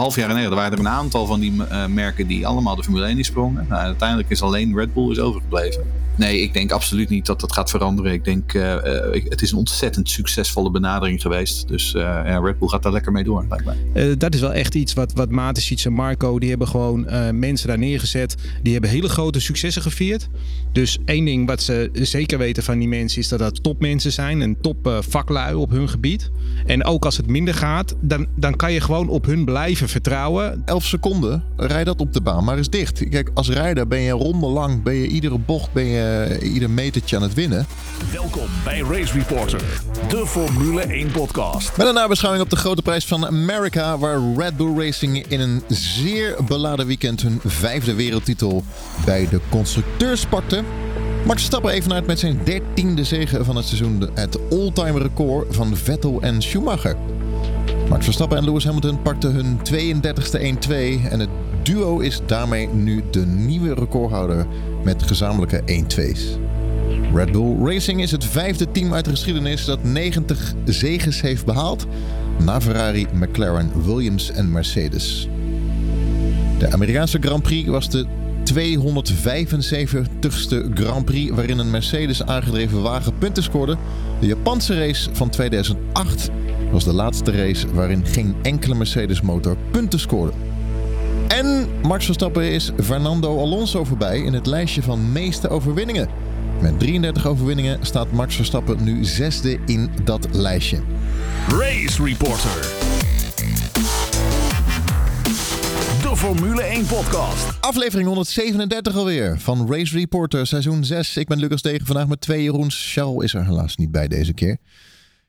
half jaar geleden waren er een aantal van die uh, merken die allemaal de Formule 1 sprongen. Nou, uiteindelijk is alleen Red Bull is overgebleven. Nee, ik denk absoluut niet dat dat gaat veranderen. Ik denk, uh, het is een ontzettend succesvolle benadering geweest. Dus ja, Red Bull gaat daar lekker mee door, dat is wel echt iets wat, wat Matisic en Marco, die hebben gewoon mensen daar neergezet. Die hebben hele grote successen gevierd. Dus één ding wat ze zeker weten van die mensen is dat dat topmensen zijn. En top vaklui op hun gebied. En ook als het minder gaat, dan, dan kan je gewoon op hun blijven vertrouwen. 11 seconden, rij dat op de baan, maar is dicht. Kijk, als rijder ben je ronde lang, ben je iedere bocht, ben je ieder metertje aan het winnen. Welkom bij Race Reporter, de Formule 1 podcast. Met een nabeschouwing op de grote prijs van Amerika, waar Red Bull Racing in een zeer beladen weekend hun vijfde wereldtitel bij de constructeurs pakte. Max Verstappen evenaart met zijn dertiende zege van het seizoen het all-time record van Vettel en Schumacher. Max Verstappen en Lewis Hamilton pakten hun 32e 1-2 en het duo is daarmee nu de nieuwe recordhouder met gezamenlijke 1-2's. Red Bull Racing is het vijfde team uit de geschiedenis dat 90 zeges heeft behaald, na Ferrari, McLaren, Williams en Mercedes. De Amerikaanse Grand Prix was de 275ste Grand Prix waarin een Mercedes aangedreven wagen punten scoorde. De Japanse race van 2008 was de laatste race waarin geen enkele Mercedes motor punten scoorde. En Max Verstappen is Fernando Alonso voorbij in het lijstje van meeste overwinningen. Met 33 overwinningen staat Max Verstappen nu zesde in dat lijstje. Race Reporter. De Formule 1 podcast. Aflevering 137 alweer van Race Reporter seizoen 6. Ik ben Lucas Degen, vandaag met twee Jeroens. Charles is er helaas niet bij deze keer.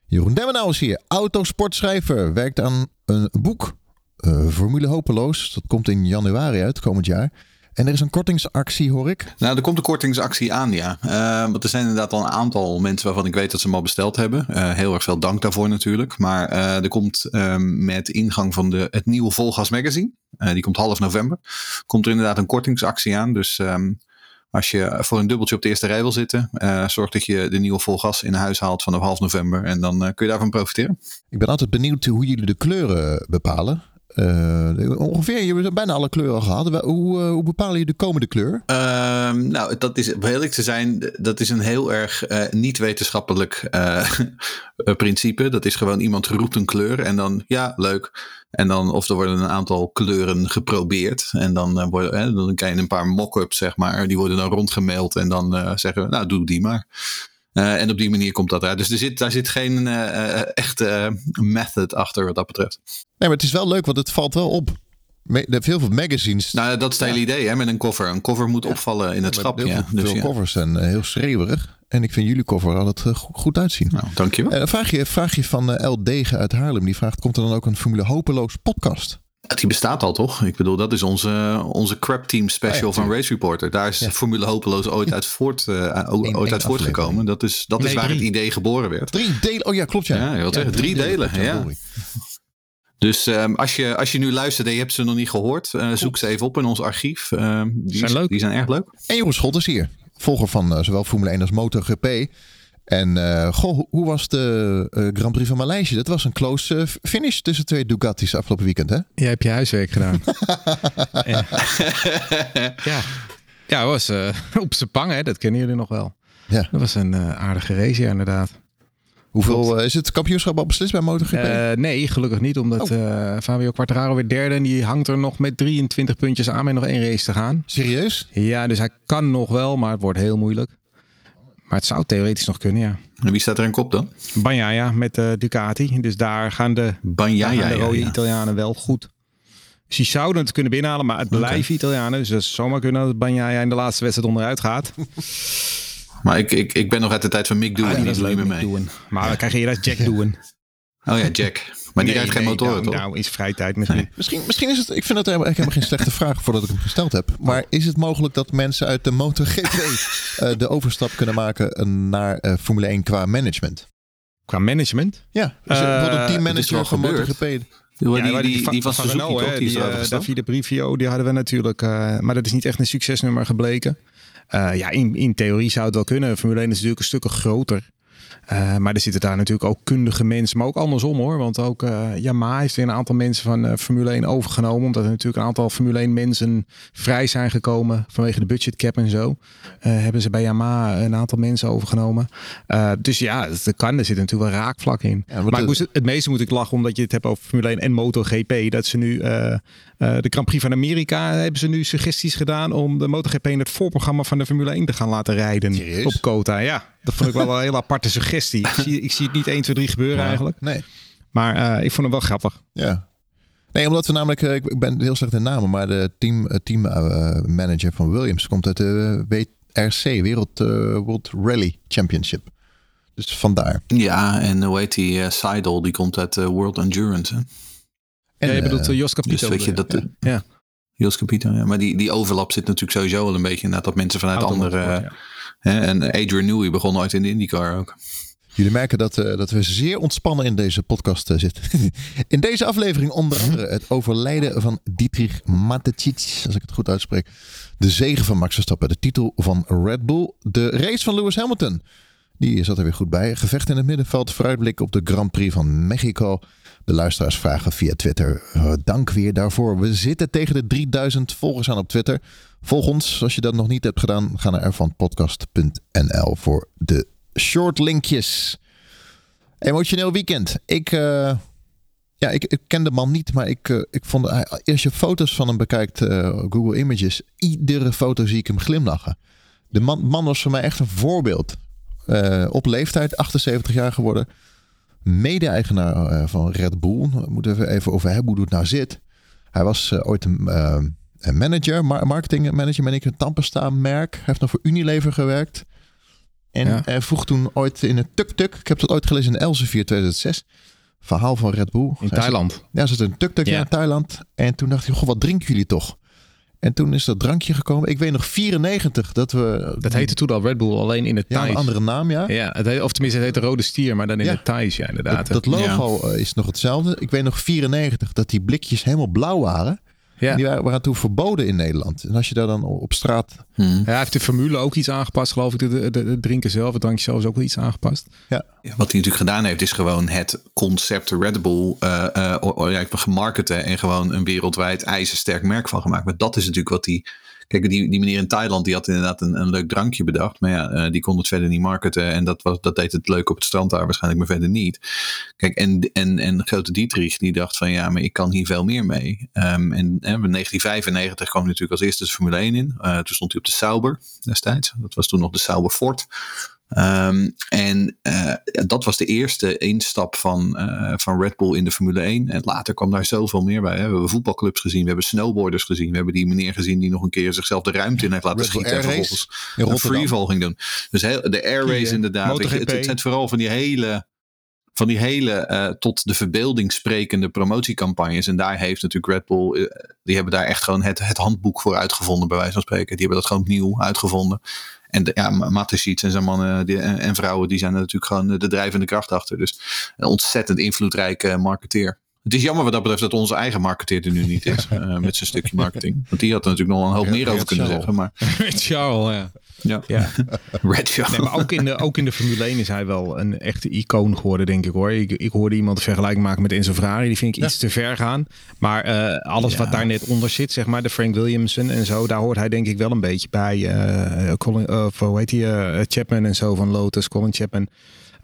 Jeroen Demmenau is hier, autosportschrijver. Werkt aan een boek, uh, Formule Hopeloos. Dat komt in januari uit, komend jaar. En er is een kortingsactie, hoor ik. Nou, er komt een kortingsactie aan, ja. Uh, want er zijn inderdaad al een aantal mensen waarvan ik weet dat ze hem al besteld hebben. Uh, heel erg veel dank daarvoor natuurlijk. Maar er komt ehm, met ingang van de, het nieuwe Volgas magazine. die komt half november. Komt er inderdaad een kortingsactie aan. Dus um, als je voor een dubbeltje op de eerste rij wil zitten, uh, zorg dat je de nieuwe volgas in huis haalt vanaf half november. En dan uh, kun je daarvan profiteren. Ik ben altijd benieuwd hoe jullie de kleuren bepalen. Uh, ongeveer, je hebt bijna alle kleuren gehad. Hoe, uh, hoe bepaal je de komende kleur? Uh, nou, dat is, eerlijk te zijn, dat is een heel erg niet wetenschappelijk principe. Dat is gewoon iemand roept een kleur en dan, ja, leuk. En dan, of er worden een aantal kleuren geprobeerd. En dan, worden, dan krijg je een paar mock-ups, zeg maar. Die worden dan rondgemaild en dan zeggen we, nou, doe die maar. Uh, en op die manier komt dat uit. Dus er zit, daar zit geen uh, echte method achter wat dat betreft. Nee, maar het is wel leuk, want het valt wel op. Me heel veel magazines. Nou, dat is het hele idee hè, met een cover. Een cover moet opvallen in het schap. ja. Dus veel covers zijn heel schreeuwerig. En ik vind jullie cover al het goed uitzien. Nou, dankjewel. Uh, vraag, je, vraag je van L. Degen uit Haarlem. Die vraagt, komt er dan ook een Formule Hopeloos podcast? Die bestaat al toch? Ik bedoel, dat is onze, onze crap team special van Race Reporter. Daar is Formule Hopeloos ooit uit, voort, uh, ooit uit voortgekomen. Dat is, dat is waar het idee geboren werd. Drie delen? Oh ja, klopt ja. Ja, drie, delen. ja. Dus um, als, je, als je nu luistert en je hebt ze nog niet gehoord, uh, zoek ze even op in ons archief. Uh, die, zijn leuk. die zijn erg leuk. En Jeroen Schot is hier. Volger van uh, zowel Formule 1 als MotoGP. En uh, goh, hoe was de uh, Grand Prix van Maleisië? Dat was een close uh, finish tussen twee Ducatis afgelopen weekend, hè? Jij hebt je huiswerk gedaan. ja. ja. Ja, was op zijn pang, hè? Dat kennen jullie nog wel. Ja. Dat was een aardige race, ja, inderdaad. Hoeveel is het kampioenschap al beslist bij MotoGP? nee, gelukkig niet, omdat oh. Fabio Quartararo weer derde en die hangt er nog met 23 puntjes aan met nog één race te gaan. Serieus? Ja, dus hij kan nog wel, maar het wordt heel moeilijk. Maar het zou theoretisch nog kunnen, ja. En wie staat er in kop dan? Banjaya met uh, Ducati. Dus daar gaan de, gaan de rode ja, ja. Italianen wel goed. Dus die zouden het kunnen binnenhalen, maar het blijven okay. Italianen. Dus het zomaar kunnen dat Banjaya in de laatste wedstrijd onderuit gaat. maar ik, ik, ik ben nog uit de tijd van Mick Doohan. Ah, die is leuk meer mee. Doen. Maar dan krijg je dat Jack Doohan. Oh ja, Jack. Maar die nee, rijdt geen nee, motoren, nou, toch? Nou, is vrije tijd misschien. Nee. misschien. Misschien is het... Ik vind dat helemaal, helemaal geen slechte vraag voordat ik hem gesteld heb. Maar is het mogelijk dat mensen uit de MotoGP uh, de overstap kunnen maken naar uh, Formule 1 qua management? Qua management? Ja. Dus uh, bijvoorbeeld een teammanager van MotoGP. Ja, die, die, die, die van Suzuki Renault, toch? Die, uh, Davide Brivio, die hadden we natuurlijk. Uh, maar dat is niet echt een succesnummer gebleken. Uh, ja, in, in theorie zou het wel kunnen. Formule 1 is natuurlijk een stuk groter. Uh, maar er zitten daar natuurlijk ook kundige mensen, maar ook andersom hoor. Want ook uh, Yamaha heeft weer een aantal mensen van uh, Formule 1 overgenomen. Omdat er natuurlijk een aantal Formule 1 mensen vrij zijn gekomen vanwege de budgetcap en zo. hebben ze bij Yamaha een aantal mensen overgenomen. dus ja, dat kan. Er zit natuurlijk wel raakvlak in. Ja, maar ik moest, het, het meeste moet ik lachen omdat je het hebt over Formule 1 en MotoGP. Dat ze nu de Grand Prix van Amerika hebben ze nu suggesties gedaan om de MotoGP in het voorprogramma van de Formule 1 te gaan laten rijden Serieus? op Kota. Ja, dat vond ik wel een hele aparte suggestie. Ik zie, ik zie het niet 1, 2, 3 gebeuren eigenlijk. Nee. Maar uh, ik vond hem wel grappig. Ja. Nee, omdat we namelijk, uh, ik ben heel slecht in namen, maar de team, uh, team manager van Williams komt uit de WRC, Wereld World Rally Championship. Dus vandaar. Ja, en hoe heet die? Uh, Seidel, die komt uit World Endurance. Hè? En, ja, je bedoelt Jos Capito. Dus weet je, dat, ja. ja. Jos Capito, ja. Maar die, die overlap zit natuurlijk sowieso wel een beetje inderdaad dat mensen vanuit andere... En Adrian Newey begon ooit in de IndyCar ook. Jullie merken dat, uh, dat we zeer ontspannen in deze podcast uh, zitten. in deze aflevering onder andere het overlijden van Dietrich Mateschitz, als ik het goed uitspreek. De zegen van Max Verstappen, de titel van Red Bull, de race van Lewis Hamilton. Die zat er weer goed bij. Gevecht in het middenveld, vooruitblik op de Grand Prix van Mexico. De luisteraars vragen via Twitter. Uh, dank weer daarvoor. We zitten tegen de 3000 volgers aan op Twitter. Volg ons, als je dat nog niet hebt gedaan, ga naar ervanpodcast.nl voor de short linkjes. Emotioneel weekend. Ik, uh, ja, ik, ik, ken de man niet, maar ik, uh, ik vond, als je foto's van hem bekijkt, Google Images, iedere foto zie ik hem glimlachen. De man, man was voor mij echt een voorbeeld. op leeftijd, 78 jaar geworden. Mede-eigenaar van Red Bull. We moeten even over hebben hoe het nou zit. Hij was ooit een manager, marketing manager, ben ik een Tampesta merk. Hij heeft nog voor Unilever gewerkt. En ja. vroeg toen ooit in een tuk-tuk. Ik heb dat ooit gelezen in Elsevier 2006. Verhaal van Red Bull. In Thailand. Zat, ja, ze zat een tuk-tuk ja. in Thailand. En toen dacht hij, goh, wat drinken jullie toch? En toen is dat drankje gekomen. Ik weet nog 94 dat we... Dat heette toen al Red Bull, alleen in het ja, Thais. een andere naam, ja. ja het heet, of tenminste, het heet de Rode Stier, maar dan in Ja. het Thais, ja, inderdaad. Dat, dat logo is nog hetzelfde. Ik weet nog 94 dat die blikjes helemaal blauw waren. Ja. En die waren, waren toen verboden in Nederland. En als je daar dan op straat... Hmm. Ja, hij heeft de formule ook iets aangepast, geloof ik. De, de, de, de drinken zelf, het drankje zelf is ook wel iets aangepast. Ja, wat hij natuurlijk gedaan heeft, is gewoon het concept Red Bull uh, uh, ja, gemarketen en gewoon een wereldwijd ijzersterk merk van gemaakt. Maar dat is natuurlijk wat hij. Kijk, die, die meneer in Thailand die had inderdaad een, een leuk drankje bedacht. Maar ja, uh, die kon het verder niet marketen. En dat, was, dat deed het leuk op het strand daar waarschijnlijk, maar verder niet. Kijk, en, en, en grote Dietrich die dacht van ja, maar ik kan hier veel meer mee. Um, en in 1995 kwam natuurlijk als eerste de Formule 1 in. Uh, toen stond hij op de Sauber destijds. Dat was toen nog de Sauber Ford. Um, en uh, dat was de eerste instap van, uh, van Red Bull in de Formule 1. En later kwam daar zoveel meer bij. Hè. We hebben voetbalclubs gezien, we hebben snowboarders gezien. We hebben die meneer gezien die nog een keer zichzelf de ruimte in heeft laten Red schieten. En vervolgens een freefall ging doen. Dus heel, de air race eh, inderdaad. Het, het zijn vooral van die hele van die hele uh, tot de verbeelding sprekende promotiecampagnes. En daar heeft natuurlijk Red Bull, uh, die hebben daar echt gewoon het, het handboek voor uitgevonden, bij wijze van spreken. Die hebben dat gewoon nieuw uitgevonden. En de, ja, Mateschitz en zijn mannen die, en, en, vrouwen, die zijn er natuurlijk gewoon de drijvende kracht achter. Dus een ontzettend invloedrijke marketeer. Het is jammer wat dat betreft dat onze eigen marketeer er nu niet is. ja. uh, met zijn stukje marketing. Want die had er natuurlijk nog een hoop Ja, meer over kunnen zeggen. Maar Charles, ja. Ja, ja. Red Show. Nee, maar ook in, de, ook in de Formule 1 is hij wel een echte icoon geworden, denk ik hoor. Ik, ik hoorde iemand een vergelijking maken met Enzo Ferrari. Die vind ik iets te ver gaan. Maar uh, alles Ja. wat daar net onder zit, zeg maar, de Frank Williamson en zo, daar hoort hij denk ik wel een beetje bij. eh Colin, hoe heet hij, eh, Chapman en zo van Lotus, Colin Chapman.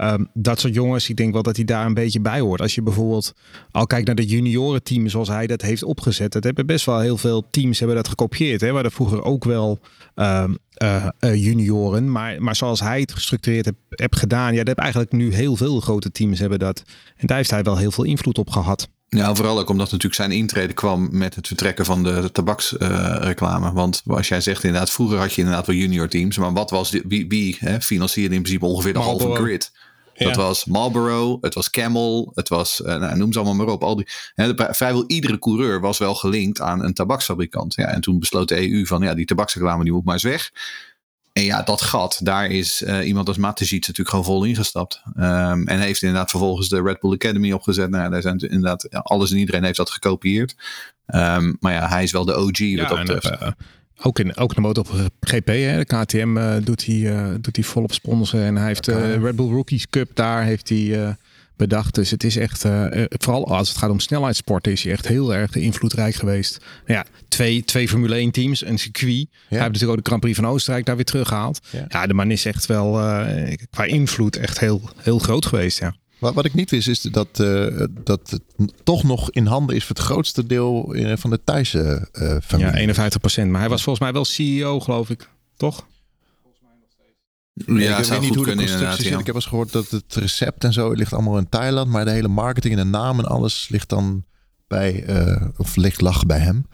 Um, dat soort jongens, ik denk wel dat hij daar een beetje bij hoort. Als je bijvoorbeeld al kijkt naar de juniorenteam zoals hij dat heeft opgezet. Dat hebben best wel heel veel teams hebben dat gekopieerd. Hè? Waar er vroeger ook wel um, uh, uh, junioren. Maar, maar zoals hij het gestructureerd heeft heb gedaan. Ja, dat heb eigenlijk nu heel veel grote teams hebben dat. En daar heeft hij wel heel veel invloed op gehad. Ja, vooral ook omdat natuurlijk zijn intrede kwam met het vertrekken van de tabaksreclame. Uh, Want als jij zegt inderdaad, vroeger had je inderdaad wel junior teams. Maar wat was de, wie, wie hè, financierde in principe ongeveer de halve grid? Ja. Dat was Marlboro, het was Camel, het was, uh, nou, noem ze allemaal maar op. Al die, hè, de, vrijwel iedere coureur was wel gelinkt aan een tabaksfabrikant. Ja, en toen besloot de EU van, ja, die tabaksreclame die moet maar eens weg. En ja, dat gat, daar is uh, iemand als Mateschitz natuurlijk gewoon vol ingestapt. Um, en heeft inderdaad vervolgens de Red Bull Academy opgezet. Nou, daar zijn inderdaad, alles en iedereen heeft dat gekopieerd. Um, maar ja, hij is wel de OG Ja, wat dat en, betreft. Ook in, ook in de MotoGP, hè. de KTM uh, doet, hij, uh, doet hij volop sponsoren. En hij heeft uh, Red Bull Rookies Cup, daar heeft hij bedacht. Dus het is echt, vooral als het gaat om snelheidssporten, is hij echt heel erg invloedrijk geweest. Nou ja, twee, twee Formule 1 teams, een circuit. Ja. Hij heeft natuurlijk ook de Grand Prix van Oostenrijk daar weer teruggehaald. Ja, ja de man is echt wel qua invloed echt heel, heel groot geweest, ja. Wat, wat ik niet wist is dat, uh, dat het toch nog in handen is voor het grootste deel van de Thaise uh, familie. Ja, 51 procent. Maar hij was volgens mij wel CEO, geloof ik. Toch? Ja, ik weet niet hoe de constructie zit. Ik heb eens gehoord dat het recept en zo ligt allemaal in Thailand. Maar de hele marketing en de naam en alles ligt dan bij, uh, of ligt lag bij hem.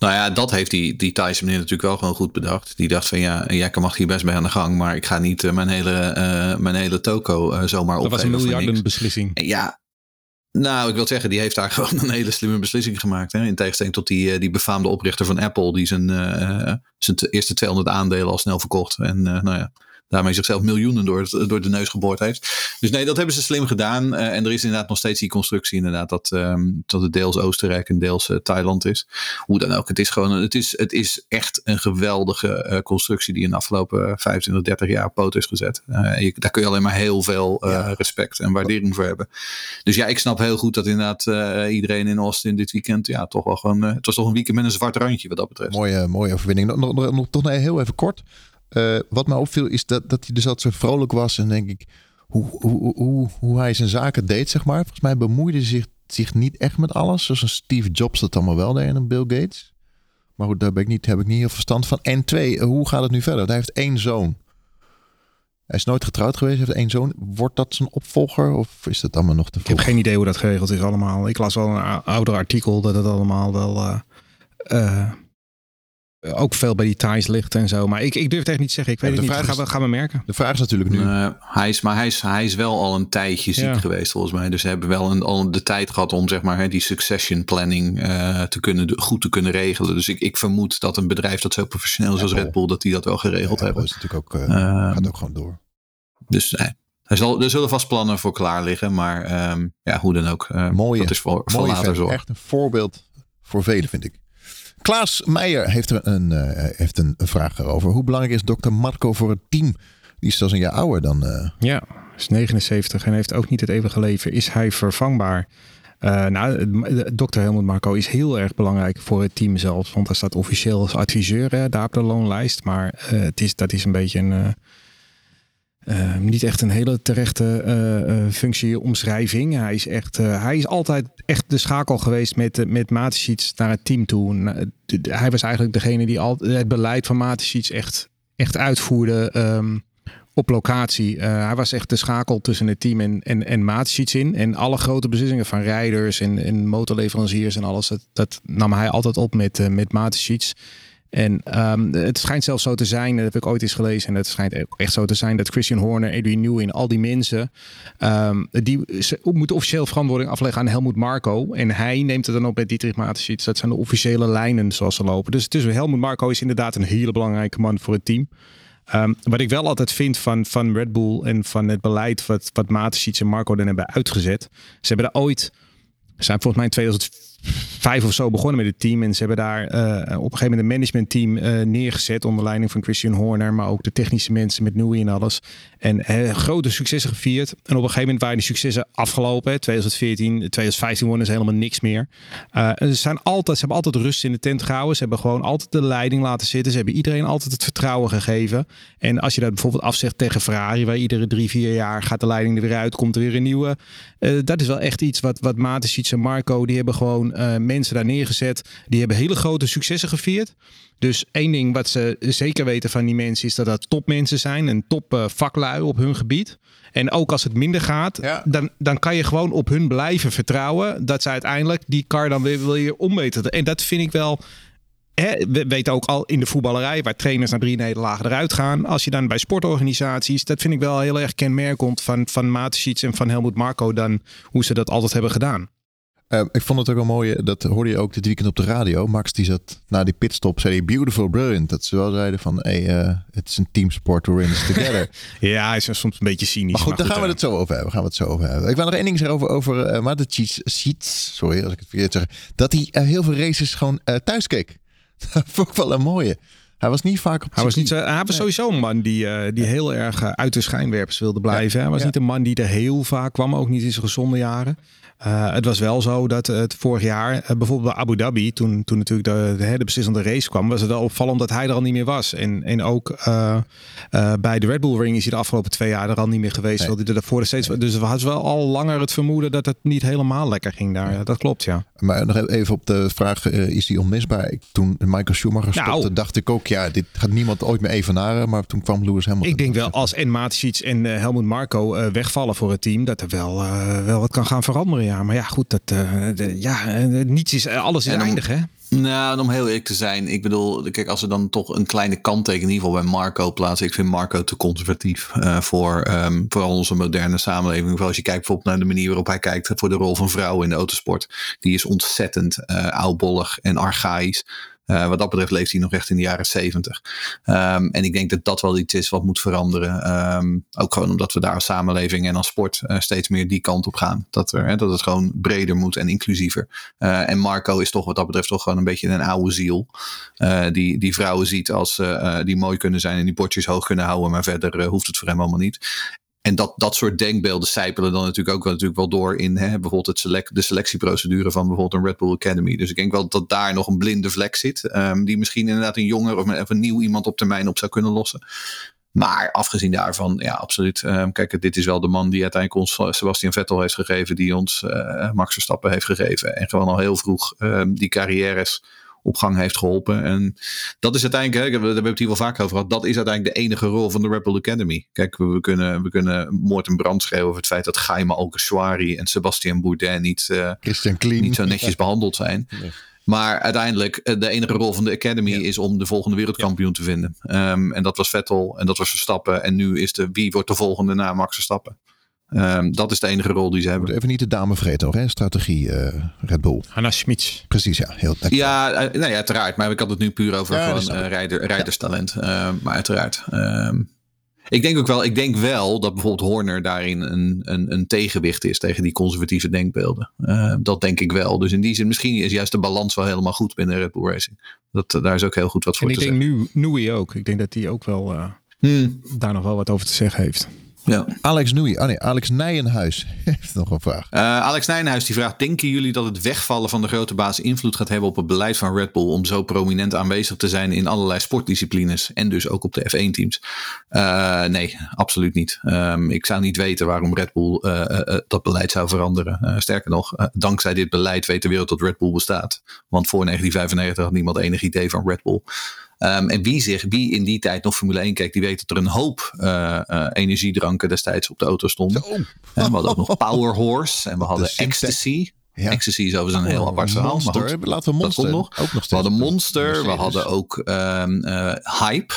Nou ja, dat heeft die, die Thaise meneer natuurlijk wel gewoon goed bedacht. Die dacht van ja, jij mag hier best bij aan de gang, maar ik ga niet uh, mijn, hele, uh, mijn hele toko uh, zomaar opgeven. Dat was een miljardenbeslissing. Ja, nou, ik wil zeggen, die heeft daar gewoon een hele slimme beslissing gemaakt. Hè? In tegenstelling tot die, die befaamde oprichter van Apple, die zijn, zijn eerste 200 aandelen al snel verkocht. En nou ja, daarmee zichzelf miljoenen door, door de neus geboord heeft. Dus nee, dat hebben ze slim gedaan. Uh, en er is inderdaad nog steeds die constructie inderdaad dat, um, dat het deels Oostenrijk en deels uh, Thailand is. Hoe dan ook, het is gewoon het is, het is echt een geweldige uh, constructie die in de afgelopen 25, 30 jaar op poot is gezet. Je, daar kun je alleen maar heel veel respect en waardering voor hebben. Dus ja, ik snap heel goed dat inderdaad iedereen in Austin dit weekend, ja, toch wel gewoon, het was toch een weekend met een zwart randje wat dat betreft. Mooie, mooie overwinning. Nog, nog, nog toch heel even kort. Uh, wat mij opviel is dat, dat hij dus altijd zo vrolijk was. En denk ik, hoe, hoe, hoe, hoe hij zijn zaken deed, zeg maar. Volgens mij bemoeide hij zich, zich niet echt met alles. Zoals een Steve Jobs dat allemaal wel deed en een Bill Gates. Maar goed, daar ben ik niet, heb ik niet heel verstand van. En twee, hoe gaat het nu verder? Hij heeft één zoon. Hij is nooit getrouwd geweest, heeft één zoon. Wordt dat zijn opvolger of is dat allemaal nog te volgen? Ik heb geen idee hoe dat geregeld is allemaal. Ik las wel een ouder artikel dat het allemaal wel... Uh, uh, ook veel bij die ties ligt en zo. Maar ik, ik durf het echt niet te zeggen. Ik weet het niet. Gaan we, gaan we merken. De vraag is natuurlijk nu. Uh, hij is, maar hij is, hij is wel al een tijdje ziek geweest volgens mij. Dus ze hebben wel een, al de tijd gehad om zeg maar, hè, die succession planning uh, te kunnen, goed te kunnen regelen. Dus ik, ik vermoed dat een bedrijf dat zo professioneel is als Red Bull, dat die dat wel geregeld ja, hebben. Dat is natuurlijk ook, uh, gaat ook gewoon door. Dus nee. Er, zal, er zullen vast plannen voor klaar liggen. Maar um, ja, hoe dan ook. mooie, dat is voor, voor later zorg. Echt een voorbeeld voor velen vind ik. Klaas Meijer heeft, een, uh, heeft een vraag over. Hoe belangrijk is dokter Marco voor het team? Die is zelfs een jaar ouder dan... Uh... Ja, is 79 en heeft ook niet het eeuwige leven. Is hij vervangbaar? Uh, nou, dokter Helmut Marco is heel erg belangrijk voor het team zelf. Want hij staat officieel als adviseur hè, daar op de loonlijst. Maar het is, dat is een beetje een uh, niet echt een hele terechte uh, uh, functieomschrijving. Hij is, echt, hij is altijd echt de schakel geweest met, met Matisic naar het team toe. hij was eigenlijk degene die al, het beleid van Matisic echt, echt uitvoerde um, op locatie. hij was echt de schakel tussen het team en, en, en Matisic in. En alle grote beslissingen van rijders en, en motorleveranciers en alles, dat, dat nam hij altijd op met, met Matisic. En um, het schijnt zelfs zo te zijn, dat heb ik ooit eens gelezen, en het schijnt echt zo te zijn dat Christian Horner, Adrian Newey al die mensen, um, die moeten officieel verantwoording afleggen aan Helmoet Marco. En hij neemt het dan op met Dietrich Mateschitz. Dat zijn de officiële lijnen zoals ze lopen. Dus, dus Helmoet Marco is inderdaad een hele belangrijke man voor het team. Um, wat ik wel altijd vind van, van Red Bull en van het beleid wat, wat en Marco dan hebben uitgezet. Ze hebben er ooit, zijn volgens mij in 2004 vijf of zo begonnen met het team. En ze hebben daar uh, op een gegeven moment een managementteam uh, neergezet. Onder leiding van Christian Horner. Maar ook de technische mensen met Nui en alles. En uh, grote successen gevierd. En op een gegeven moment waren die successen afgelopen. 2014, 2015 wonnen ze helemaal niks meer. ze, zijn altijd, ze hebben altijd rust in de tent gehouden. Ze hebben gewoon altijd de leiding laten zitten. Ze hebben iedereen altijd het vertrouwen gegeven. En als je dat bijvoorbeeld afzegt tegen Ferrari. Waar iedere drie, vier jaar gaat de leiding er weer uit. Komt er weer een nieuwe. dat is wel echt iets wat, wat Matesic en Marco. Die hebben gewoon mensen daar neergezet. Die hebben hele grote successen gevierd. Dus één ding wat ze zeker weten van die mensen is dat dat topmensen zijn. En top uh, vaklui op hun gebied. En ook als het minder gaat, dan, dan kan je gewoon op hun blijven vertrouwen. Dat ze uiteindelijk die kar dan weer wil je omweten. En dat vind ik wel we weten ook al in de voetballerij, waar trainers naar drie nederlagen eruit gaan. Als je dan bij sportorganisaties, dat vind ik wel heel erg kenmerkend van, van Mateschitz en van Helmut Marco dan hoe ze dat altijd hebben gedaan. Uh, ik vond het ook wel mooi, eh, dat hoorde je ook dit weekend op de radio. Max die zat na die pitstop, zei hij beautiful, brilliant. Dat ze wel zeiden van, hey, uh, het is een teamsport, to win together. ja, hij is soms een beetje cynisch. Maar goed, daar gaan we het zo over hebben. Gaan we het zo over hebben. Ik wil nog één ding zeggen over, over uh, sorry als ik het verkeerd zeg. Dat hij heel veel races gewoon thuis keek. Dat vond ik wel een mooie. Hij was niet vaak op Hij was, niet, hij was sowieso een man die, eh, die heel erg eh, uit de schijnwerpers wilde blijven. Hij was ja. niet een man die er heel vaak kwam, ook niet in zijn gezonde jaren. Eh, het was wel zo dat het vorig jaar, bijvoorbeeld bij Abu Dhabi, toen, toen natuurlijk de, de, de beslissende race kwam, was het wel opvallend dat hij er al niet meer was. En, en ook bij de Red Bull Ring is hij de afgelopen twee jaar er al niet meer geweest. Nee. terwijl hij er daarvoor steeds. Dus we hadden wel al langer het vermoeden dat het niet helemaal lekker ging daar. Ja, dat klopt, ja. Maar nog even op de vraag, is hij onmisbaar? Toen Michael Schumacher Nou. stopte, dacht ik ook, ja, dit gaat niemand ooit meer evenaren. Maar toen kwam Lewis Hamilton. Ik denk wel als en Matisic en eh, Helmut Marco eh, wegvallen voor het team, dat er wel, eh, wel wat kan gaan veranderen. Ja, maar ja, goed, dat, eh, de- ja, niets is, alles is En dan- eindig, hè? Nou, en om heel eerlijk te zijn, ik bedoel, kijk, als we dan toch een kleine kanttekening in ieder geval bij Marco plaatsen. Ik vind Marco te conservatief eh, voor ehm, vooral onze moderne samenleving. Vooral als je kijkt bijvoorbeeld naar de manier waarop hij kijkt voor de rol van vrouwen in de autosport. Die is ontzettend eh oudbollig en archaïs. Eh, wat dat betreft leeft hij nog echt in de jaren zeventig. Ehm, en ik denk dat dat wel iets is wat moet veranderen. Ehm, ook gewoon omdat we daar als samenleving en als sport eh, steeds meer die kant op gaan. Dat, er, hè, dat het gewoon breder moet en inclusiever. Eh, en Marco is toch wat dat betreft toch gewoon een beetje een oude ziel. die, die vrouwen ziet als die mooi kunnen zijn en die bordjes hoog kunnen houden. Maar verder hoeft het voor hem allemaal niet. En dat, dat soort denkbeelden sijpelen dan natuurlijk ook wel, natuurlijk wel door in hè, bijvoorbeeld het de selectieprocedure van bijvoorbeeld een Red Bull Academy. Dus ik denk wel dat daar nog een blinde vlek zit. ehm, die misschien inderdaad een jonger of een, of nieuw iemand op termijn op zou kunnen lossen. Maar afgezien daarvan, ja, absoluut. Ehm, kijk, dit is wel de man die uiteindelijk ons eh, Sebastian Vettel heeft gegeven, die ons eh, Max Verstappen heeft gegeven. En gewoon al heel vroeg ehm, die carrières op gang heeft geholpen. En dat is uiteindelijk, hè, daar hebben we het hier wel vaak over gehad, dat is uiteindelijk de enige rol van de Red Bull Academy. Kijk, we, we kunnen, we kunnen moord en brand schreeuwen over het feit dat Jaime Alcashwari en Sebastian Bourdais niet, Clean. niet zo netjes behandeld zijn. Nee. Maar uiteindelijk, eh, de enige rol van de Academy is om de volgende wereldkampioen te vinden. Ehm, en dat was Vettel en dat was Verstappen. En nu is de wie wordt de volgende na Max Verstappen. Ehm, dat is de enige rol die ze hebben. even niet de dame vreten hoor, hè? strategie eh, Red Bull. Hanna Schmitz. Precies, ja. Heel, Ja, eh, nee, uiteraard. Maar ik had het nu puur over Ja, gewoon eh, rijder, rijderstalent. Ehm, maar uiteraard. Ehm, ik denk ook wel, ik denk wel dat bijvoorbeeld Horner daarin een, een, een tegenwicht is tegen die conservatieve denkbeelden. Dat denk ik wel. Dus in die zin, misschien is juist de balans wel helemaal goed binnen Red Bull Racing. Dat, daar is ook heel goed wat voor En ik te denk zeggen. nu Nui ook. Ik denk dat hij ook wel eh, Hmm, daar nog wel wat over te zeggen heeft. Ja. Alex Noei. Oh nee, Alex Nijenhuis heeft nog een vraag. Eh, Alex Nijnhuis die vraagt: Denken jullie dat het wegvallen van de grote baas invloed gaat hebben op het beleid van Red Bull om zo prominent aanwezig te zijn in allerlei sportdisciplines en dus ook op de F1-teams? nee, absoluut niet. Ehm, ik zou niet weten waarom Red Bull eh, eh, eh, dat beleid zou veranderen. Eh, sterker nog, eh, dankzij dit beleid weet de wereld dat Red Bull bestaat. Want voor 1995 had niemand enig idee van Red Bull. Ehm, en wie, zich, wie in die tijd nog Formule 1 keek, die weet dat er een hoop eh, eh, energiedranken destijds op de auto stonden. Oh, En we hadden ook nog Power Horse en we hadden. Ecstasy. Ja. Ecstasy is overigens een heel apart verhaal. maar goed, Laten we dat Monster nog. ook nog steeds We hadden. Monster, we hadden ook ehm, eh, Hype.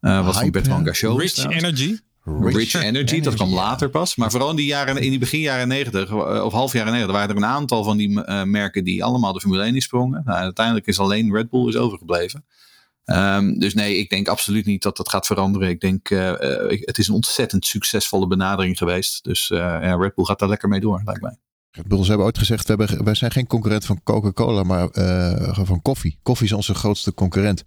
eh, wat van. Gachot. is Rich. Energy. Rich, Energy, dat kwam ja. later pas. Maar vooral in die, jaren, in die begin jaren 90 eh, of half jaren 90 waren er een aantal van die eh, merken die allemaal de Formule 1 in sprongen. Nou, uiteindelijk is alleen Red Bull is overgebleven. Ehm, dus nee, ik denk absoluut niet dat dat gaat veranderen. Ik denk, eh, eh, het is een ontzettend succesvolle benadering geweest. Dus eh, ja, Red Bull gaat daar lekker mee door, lijkt mij. Red Bull, ze hebben ooit gezegd, we hebben, wij zijn geen concurrent van Coca-Cola, maar van koffie. Koffie is onze grootste concurrent.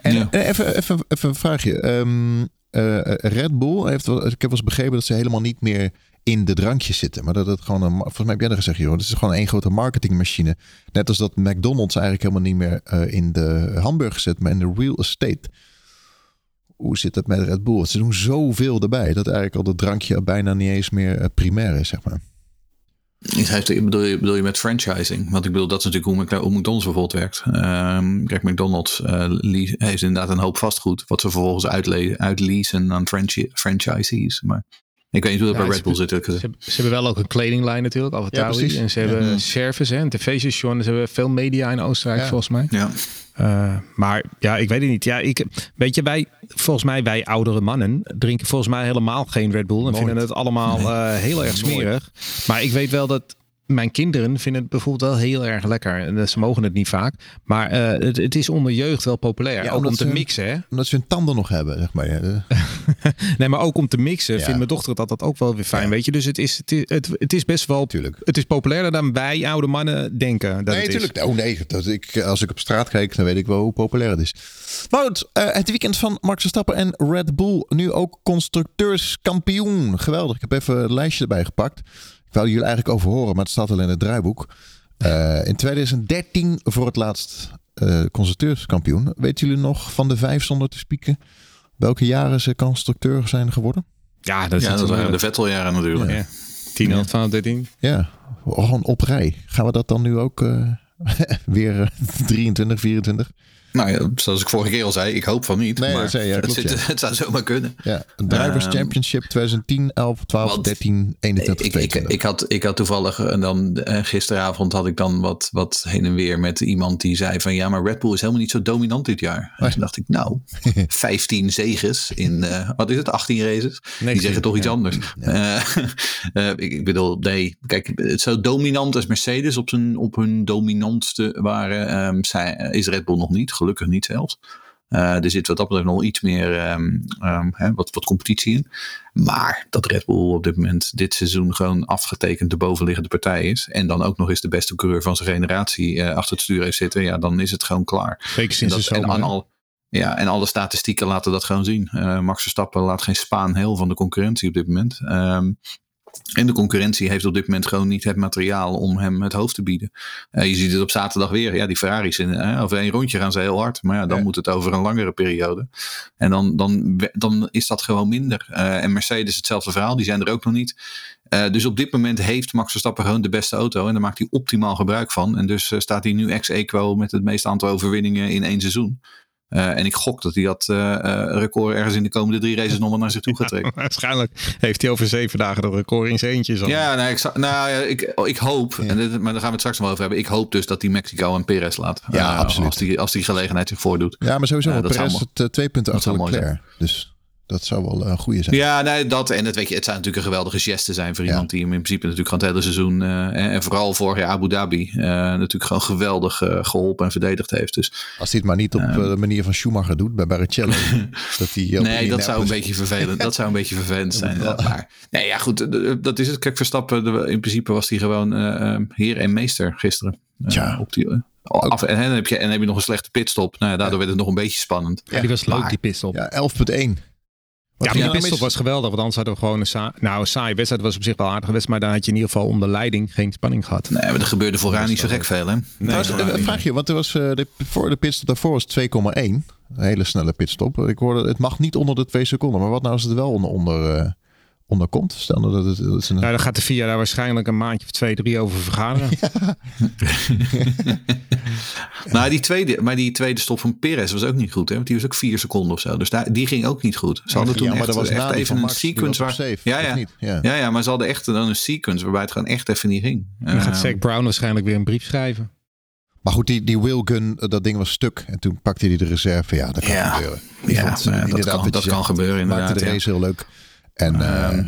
En Ja. even, even, even een vraagje. Ehm, eh, Red Bull heeft, ik heb wel eens begrepen dat ze helemaal niet meer in de drankjes zitten. Maar dat het gewoon een, volgens mij heb jij dat gezegd, joh. Het is gewoon één grote marketingmachine. Net als dat McDonald's eigenlijk helemaal niet meer eh, in de hamburgers zit, maar in de real estate. Hoe zit het met Red Bull? Ze doen zoveel erbij dat eigenlijk al dat drankje bijna niet eens meer eh, primair is, zeg maar. Hij- Bedoel je, je met franchising? Want ik bedoel, dat is natuurlijk hoe, hoe McDonald's bijvoorbeeld werkt. Ehm, kijk, McDonald's eh, heeft inderdaad een hoop vastgoed. Wat ze vervolgens uitle- uitleasen aan franchi- franchisees. Maar ik weet niet hoe dat Ja, bij Red Bull zit. eerlijk Ze, ze hebben wel ook een kledinglijn natuurlijk, Alphatauri. precies. en ze hebben Ja. service, hè, een tv-station. Ze hebben veel media in Oostenrijk Ja. volgens mij. Ja. Eh, maar ja, ik weet het niet. Ja, ik, weet je, wij, volgens mij, wij oudere mannen drinken volgens mij helemaal geen Red Bull. En Nooit. vinden het allemaal eh, heel erg smerig. Maar ik weet wel dat mijn kinderen vinden het bijvoorbeeld wel heel erg lekker. En Ze mogen het niet vaak. Maar eh, het, het is onder jeugd wel populair. Ja, ook om te mixen, hè? Omdat ze hun tanden nog hebben, zeg maar. Nee, maar ook om te mixen Ja. vindt mijn dochter dat dat ook wel weer fijn, Ja. weet je. Dus het is, het is, het, het is best wel... Tuurlijk. Het is populairder dan wij oude mannen denken dat nee, natuurlijk. Oh nee, dat ik, als ik op straat kijk, dan weet ik wel hoe populair het is. Goed, eh, het weekend van Max Verstappen en Red Bull. Nu ook constructeurskampioen. Geweldig. Ik heb even het lijstje erbij gepakt. Ik wou jullie eigenlijk over horen, maar het staat al in het draaiboek. Eh, in 2013 voor het laatst eh constructeurskampioen. Weten jullie nog van de vijf zonder te spieken? Welke jaren ze constructeur zijn geworden? Ja, dat is Ja, dat waren de. Vetteljaren natuurlijk. Ja. 10, 11, 12, 13. Ja, gewoon op rij. Gaan we dat dan nu ook eh, weer eh, 23, 24? Nou ja, zoals ik vorige keer al zei, ik hoop van niet. Nee, maar zei het, klopt, zit- ja. het zou zomaar kunnen. Ja, Drivers Ehm, Championship 2010, 11, 12, want 13, 21, Ik, ik, 22. ik, had, ik had toevallig, en dan eh, gisteravond had ik dan wat, wat heen en weer met iemand die zei van ja, maar Red Bull is helemaal niet zo dominant dit jaar. En toen dacht ik, nou, 15 zeges in, eh, wat is het, 18 races? Die 19, zeggen toch iets anders. Eh, ik, ik bedoel, nee, kijk, het zo dominant als Mercedes op, zijn, op hun dominantste waren, ehm, zij, is Red Bull nog niet, gelukkig niet zelfs. Eh, er zit wat dat betreft nog iets meer ehm, ehm, hè, wat, wat competitie in. Maar dat Red Bull op dit moment dit seizoen gewoon afgetekend de bovenliggende partij is. En dan ook nog eens de beste coureur van zijn generatie eh, achter het stuur heeft zitten. Ja, dan is het gewoon klaar. Zeker sinds dat, de en, zomer. al, ja, en alle statistieken laten dat gewoon zien. Eh, Max Verstappen laat geen spaan heel van de concurrentie op dit moment. Ehm, en de concurrentie heeft op dit moment gewoon niet het materiaal om hem het hoofd te bieden. Eh, je ziet het op zaterdag weer. Ja, die Ferraris, in, eh, over één rondje gaan ze heel hard. Maar ja, dan Ja. moet het over een langere periode. En dan, dan, dan is dat gewoon minder. Eh, en Mercedes hetzelfde verhaal. Die zijn er ook nog niet. Dus op dit moment heeft Max Verstappen gewoon de beste auto. En daar maakt hij optimaal gebruik van. En dus staat hij nu ex-equo met het meeste aantal overwinningen in één seizoen. Eh, en ik gok dat hij dat eh, eh, record ergens in de komende drie races nog wel naar zich toe gaat trekken. Waarschijnlijk heeft hij over zeven dagen dat record in zijn eentje. Zo. Ja, nou, ik, nou, ja, ik, ik hoop, en dit, maar daar gaan we het straks nog over hebben. Ik hoop dus dat hij Mexico en Perez laat. Ja, absoluut. Als die, als die gelegenheid zich voordoet. ja, maar sowieso, Perez het twee punten dat achter Leclerc. Dus dat zou wel een goede zijn. Ja, nee, dat en dat weet je, het zou natuurlijk een geweldige geste zijn voor iemand die hem in principe natuurlijk gewoon het hele seizoen eh, en, en vooral vorig jaar Abu Dhabi eh, natuurlijk gewoon geweldig eh, geholpen en verdedigd heeft. Dus Als hij het maar niet op eh, de manier van Schumacher doet bij Barrichello. dat hij op nee, dat zou een beetje vervelend. Dat zou een beetje vervelend zijn. inderdaad. Maar nee, ja, goed, eh, dat is het. Kijk, Verstappen, de- in principe was hij gewoon eh, eh, heer en meester gisteren. Eh, Tja. op die, eh, af, en, dan heb je, en dan heb je nog een slechte pitstop. Nou, ja, daardoor werd het nog een beetje spannend. Ja, die was leuk, maar- die pitstop. Ja, Ja, 11.1. Wat maar die pitstop was geweldig. Want anders hadden we gewoon een saai... Nou, een saaie wedstrijd was op zich wel aardig geweest. Maar dan had je in ieder geval onder leiding geen spanning gehad. Nee, maar er gebeurde vooraan niet zo gek veel, hè? Nee, een- een nee. vraagje, want er was, eh, de, voor de pitstop daarvoor was 2,1. Een hele snelle pitstop. Ik hoorde, het mag niet onder de 2 seconden. Maar wat nou als het wel onder, onder, eh, onder komt? Stel nou dat het, dat is een, Nou, dan gaat de VIA daar waarschijnlijk een maandje of twee, drie over vergaderen. Nou, die tweede, maar die tweede stop van Perez was ook niet goed, hè? Want die was ook vier seconden of zo. Dus daar, die ging ook niet goed. Ze hadden toen ja, maar echt, dat was echt even van een sequence waar. safe, ja, ja. niet? Ja. Ja. ja, maar ze hadden echt dan een sequence waarbij het gewoon echt even niet ging. Dan gaat Eh, Zack Brown waarschijnlijk weer een brief schrijven. Maar goed, die, die wheelgun, eh, dat ding was stuk. En toen pakte hij de reserve. Ja, dat kan Ja. gebeuren. Ja, ja, dat kan- dat kan gebeuren, inderdaad, Maakte de ja. race heel leuk. En eh, Ehm,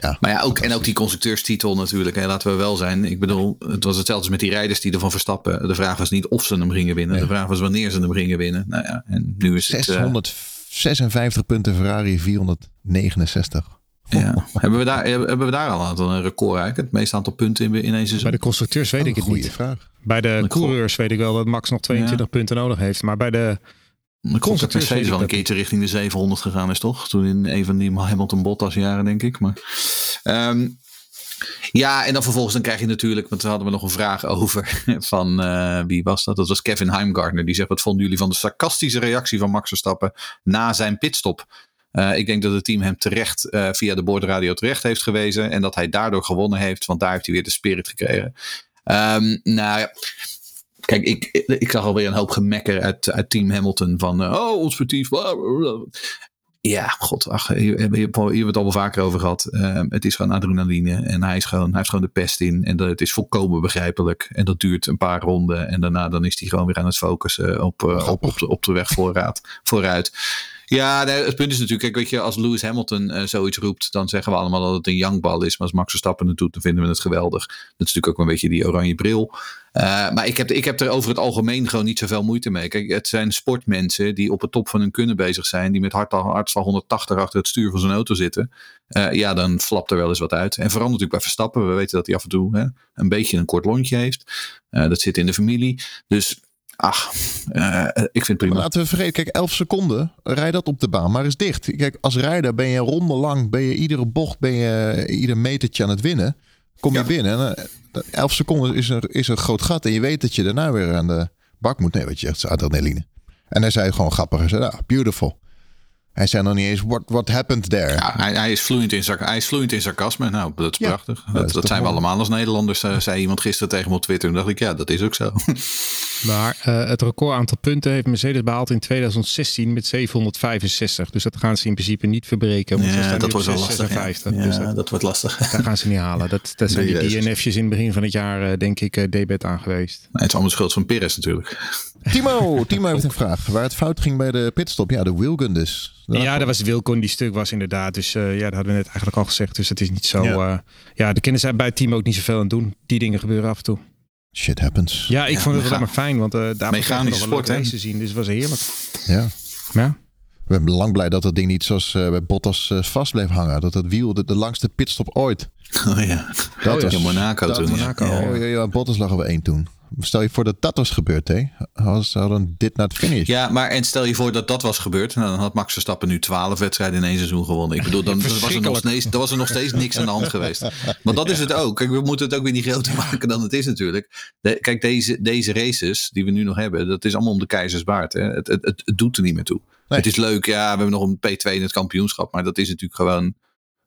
ja, Maar ja, ook, en ook die constructeurstitel natuurlijk. Hè, laten we wel zijn. Ik bedoel, het was hetzelfde als met die rijders die ervan verstappen. De vraag was niet of ze hem gingen winnen. Nee. De vraag was wanneer ze hem gingen winnen. Nou ja, en nu is het... eh, 656 punten, Ferrari 469. ja. hebben, we daar, hebben we daar al een aantal een record eigenlijk? Het meeste aantal punten in, in één seizoen? Bij de constructeurs weet Oh, ik het goede niet. vraag. Bij de coureurs weet ik wel dat Max nog 22 punten nodig heeft. Maar bij de... Dat constructeurs weet Mercedes wel een keertje richting de 700 gegaan is, toch? Toen in een van die Hamilton Bottas jaren, denk ik. Maar, ehm, ja, en dan vervolgens dan krijg je natuurlijk, want we hadden we nog een vraag over van eh, wie was dat? Dat was Kevin Heimgartner. Die zegt: Wat vonden jullie van de sarcastische reactie van Max Verstappen na zijn pitstop? Eh, ik denk dat het team hem terecht eh, via de boordradio terecht heeft gewezen. En dat hij daardoor gewonnen heeft, want daar heeft hij weer de spirit gekregen. Ehm, nou ja. Kijk, ik, ik zag alweer een hoop gemekker uit, uit Team Hamilton van eh, oh, bla, bla, bla. Ja, god, ach, hier, hier, hier hebben we het al wel vaker over gehad. Ehm, het is gewoon adrenaline en hij, is gewoon, hij heeft gewoon de pest in. En dat, het is volkomen begrijpelijk. En dat duurt een paar ronden en daarna dan is hij gewoon weer aan het focussen op, eh, op, op, de, op de weg voorraad, vooruit. Ja, het punt is natuurlijk, kijk, weet je, als Lewis Hamilton uh, zoiets roept, dan zeggen we allemaal dat het een youngbal is. Maar als Max Verstappen het doet, dan vinden we het geweldig. Dat is natuurlijk ook een beetje die oranje bril. Uh, maar ik heb, ik heb er over het algemeen gewoon niet zoveel moeite mee. Kijk, het zijn sportmensen die op het top van hun kunnen bezig zijn, die met hart, hartslag 180 achter het stuur van zijn auto zitten. Uh, ja, dan flapt er wel eens wat uit. En vooral natuurlijk bij Verstappen. We weten dat hij af en toe hè, een beetje een kort lontje heeft. dat zit in de familie. Dus Ach, uh, ik vind het prima. Maar laten we vergeten, kijk, 11 seconden, rij dat op de baan, maar is dicht. Kijk, als rijder ben je ronde lang, ben je iedere bocht, ben je ieder metertje aan het winnen. Kom je ja. binnen, en, 11 seconden is een, is een groot gat en je weet dat je daarna weer aan de bak moet. Nee, wat je zegt, adrenaline. En hij zei gewoon grappig, hij zei, ah, beautiful. Hij zei nog niet eens, what, what happened there? Ja, hij, hij, is vloeiend in, hij is vloeiend in sarcasme. Nou, dat is ja, prachtig. Dat, dat, dat zijn we allemaal als Nederlanders, uh, zei iemand gisteren tegen me op Twitter. En dacht ik, ja, dat is ook zo. Maar uh, het record aantal punten heeft Mercedes behaald in 2016 met 765. Dus dat gaan ze in principe niet verbreken. Want ja, dat wordt wel lastig. Ja. Ja, dus dat, dat, wordt lastig. Dat gaan ze niet halen. Dat, dat zijn die DNF'jes in het begin van het jaar, uh, denk ik, uh, debet aan geweest. Nee, het is allemaal schuld van Perez natuurlijk. Timo, Timo heeft een vraag. Waar het fout ging bij de pitstop. Ja, de wheelgun dus. Ja, dat was Wilcon die stuk was inderdaad. Dus uh, ja, dat hadden we net eigenlijk al gezegd. Dus het is niet zo... Ja, uh, ja de kinderen zijn bij Timo ook niet zoveel aan doen. Die dingen gebeuren af en toe. Shit happens. Ja, ik ja, vond het wel maar fijn, want uh, daar Mechanische sport, te zien. Dus het was heerlijk. Ja. Ja. We zijn lang blij dat dat ding niet zoals uh, bij Bottas uh, vast bleef hangen. Dat dat wiel de, de langste pitstop ooit. Oh ja. Dat oh, was in Monaco dat toen. Monaco. Ja. Oh, ja, ja, Bottas lag er één toen. Stel je voor dat dat was gebeurd, hè? Als dan dit naar het finish. Ja, maar en stel je voor dat dat was gebeurd. Nou, dan had Max Verstappen nu twaalf wedstrijden in één seizoen gewonnen. Ik bedoel, dan was er, nog steeds, dan was er nog steeds niks aan de hand geweest. Want dat is het ook. Kijk, we moeten het ook weer niet groter maken dan het is natuurlijk. De, kijk, deze, deze races die we nu nog hebben, dat is allemaal om de keizersbaard. Hè? Het, het, het, het doet er niet meer toe. Nee. Het is leuk, ja, we hebben nog een P2 in het kampioenschap. Maar dat is natuurlijk gewoon